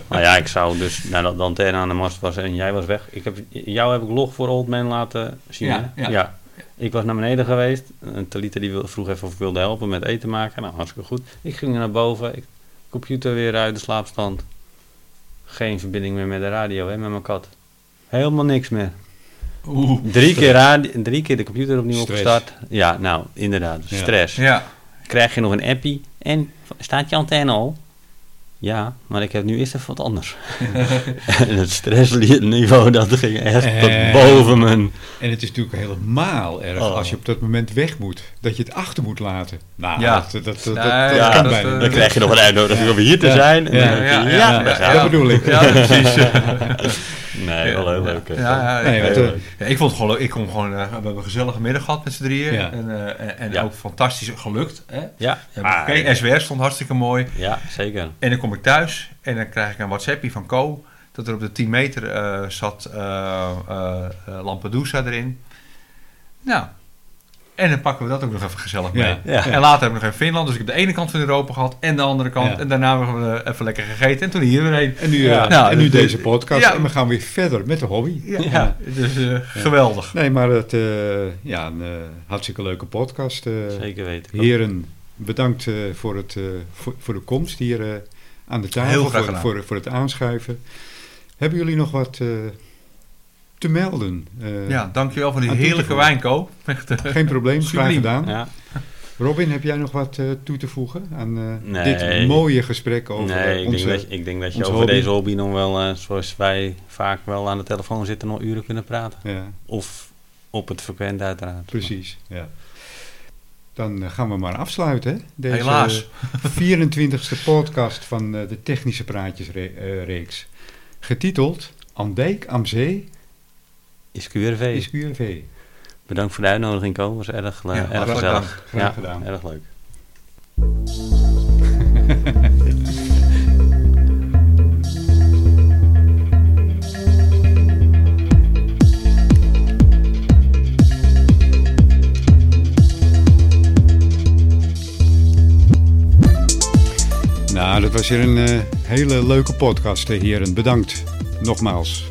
Nou ja, ik zou dus nadat de antenne aan de mast was en jij was weg. Ik heb, jou heb ik log voor Old Man laten zien. Ja. Ik was naar beneden geweest. En Talita die vroeg even of ik wilde helpen met eten maken. Nou, hartstikke goed. Ik ging naar boven. Ik, computer weer uit de slaapstand. Geen verbinding meer met de radio, hè, met mijn kat. Helemaal niks meer. Oeh. Drie keer, radio, drie keer de computer opnieuw Stress. opgestart. Ja, nou, inderdaad. Ja. Stress. Ja. Krijg je nog een appie. En staat je antenne al? Ja, maar ik heb nu eerst even wat anders. (laughs) en het stressniveau, dat ging echt Eh. tot boven mijn... En het is natuurlijk helemaal erg Oh. als je op dat moment weg moet. Dat je het achter moet laten. Nou, Ja. dat, dat, ja, kan dat, bijna eh. Dan krijg je nog een uitnodiging om hier te Ja. zijn. Ja. dat bedoel ik. Ja, precies. (laughs) Nee, wel heel leuk. Ja, ik, eh, eh, ik vond het gewoon leuk. Ik kom gewoon, eh, we hebben een gezellige middag gehad met z'n drieën. Ja. En, eh, en, en Ja. ook fantastisch gelukt. Hè? Ja, Ja, Oké, SWR stond hartstikke mooi. ja, zeker. En dan kom ik thuis en dan krijg ik een WhatsAppje van Co. Dat er op de 10 meter eh, zat eh, eh, Lampedusa erin. Nou, en dan pakken we dat ook nog even gezellig mee. Ja. Ja. En later hebben we nog even Finland. Dus ik heb de ene kant van Europa gehad en de andere kant. Ja. En daarna hebben we even lekker gegeten. En toen hier weer heen. En nu, Ja. eh, Nou, en nu dus- deze podcast. ja. En we gaan weer verder met de hobby. Ja, Ja. dus eh, geweldig. Nee, maar het, eh, ja, een hartstikke leuke podcast. eh. Zeker weten. heren, bedankt eh, voor, het, eh, voor, voor de komst hier eh, aan de tafel. Voor, voor, voor het aanschuiven. Hebben jullie nog wat eh, te melden? Eh, Ja, dankjewel voor die heerlijke voegen. wijn, Co. Echt, eh, Geen probleem, graag gedaan. Ja. Robin, heb jij nog wat eh, toe te voegen aan eh, Nee. dit mooie gesprek over Nee, ik, onze... denk dat, je- ik denk dat je over hobby. deze hobby nog wel, zoals wij vaak wel aan de telefoon zitten, nog uren kunnen praten. Ja, Of op het frequent uiteraard. precies. Ja. Dan eh, gaan we maar afsluiten. Deze Helaas. (laughs) 24e podcast van eh, de Technische Praatjes re- eh, reeks. Getiteld Andijk am Zee Is QRV. is QRV. Bedankt voor de uitnodiging, Ko. was erg, Ja, erg gezellig. Graag ja, gedaan. erg leuk. (laughs) Nou, dat was weer een eh, hele leuke podcast, eh, heren. Bedankt nogmaals.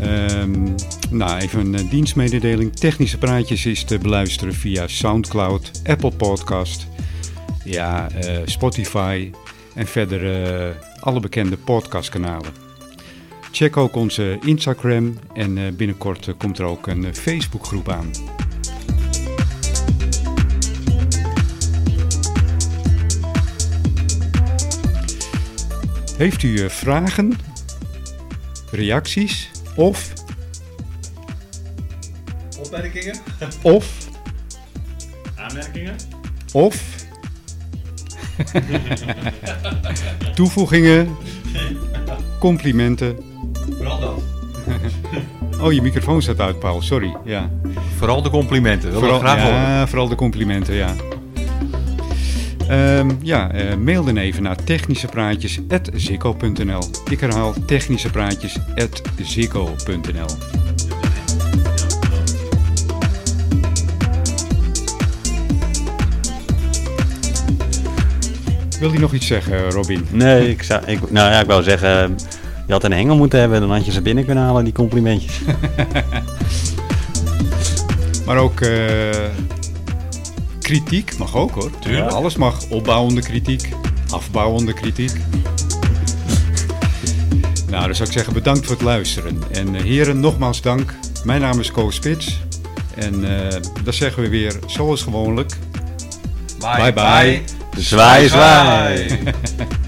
Ehm, nou, even een eh, dienstmededeling. Technische praatjes is te beluisteren via Soundcloud, Apple Podcast, ja, Spotify en verder alle bekende podcastkanalen. Check ook onze Instagram en binnenkort komt er ook een Facebookgroep aan. Heeft u eh, vragen, reacties of, Opmerkingen? of, Aanmerkingen? of toevoegingen, complimenten. Vooral dat. (laughs) Oh, je microfoon staat uit, Paul. Sorry. Ja. Vooral de complimenten. Dat Vooral, graag horen. ja, vooral de complimenten, ja. Ehm, ja, eh, mail dan even naar technischepraatjes.zikko.nl. Ik herhaal technischepraatjes.zikko.nl. Wil je nog iets zeggen, Robin? Nee, ik zou, ik, nou ja, ik wou zeggen, je had een hengel moeten hebben, dan had je ze binnen kunnen halen, die complimentjes. (laughs) Maar ook eh, kritiek mag ook hoor. Tuurlijk. Alles mag. Opbouwende kritiek, afbouwende kritiek. nou, dan zou ik zeggen bedankt voor het luisteren. En eh, heren, nogmaals dank. Mijn naam is Koos Spits. En eh dan zeggen we weer zoals gewoonlijk. Bye bye. Zwaai, zwaai. (laughs)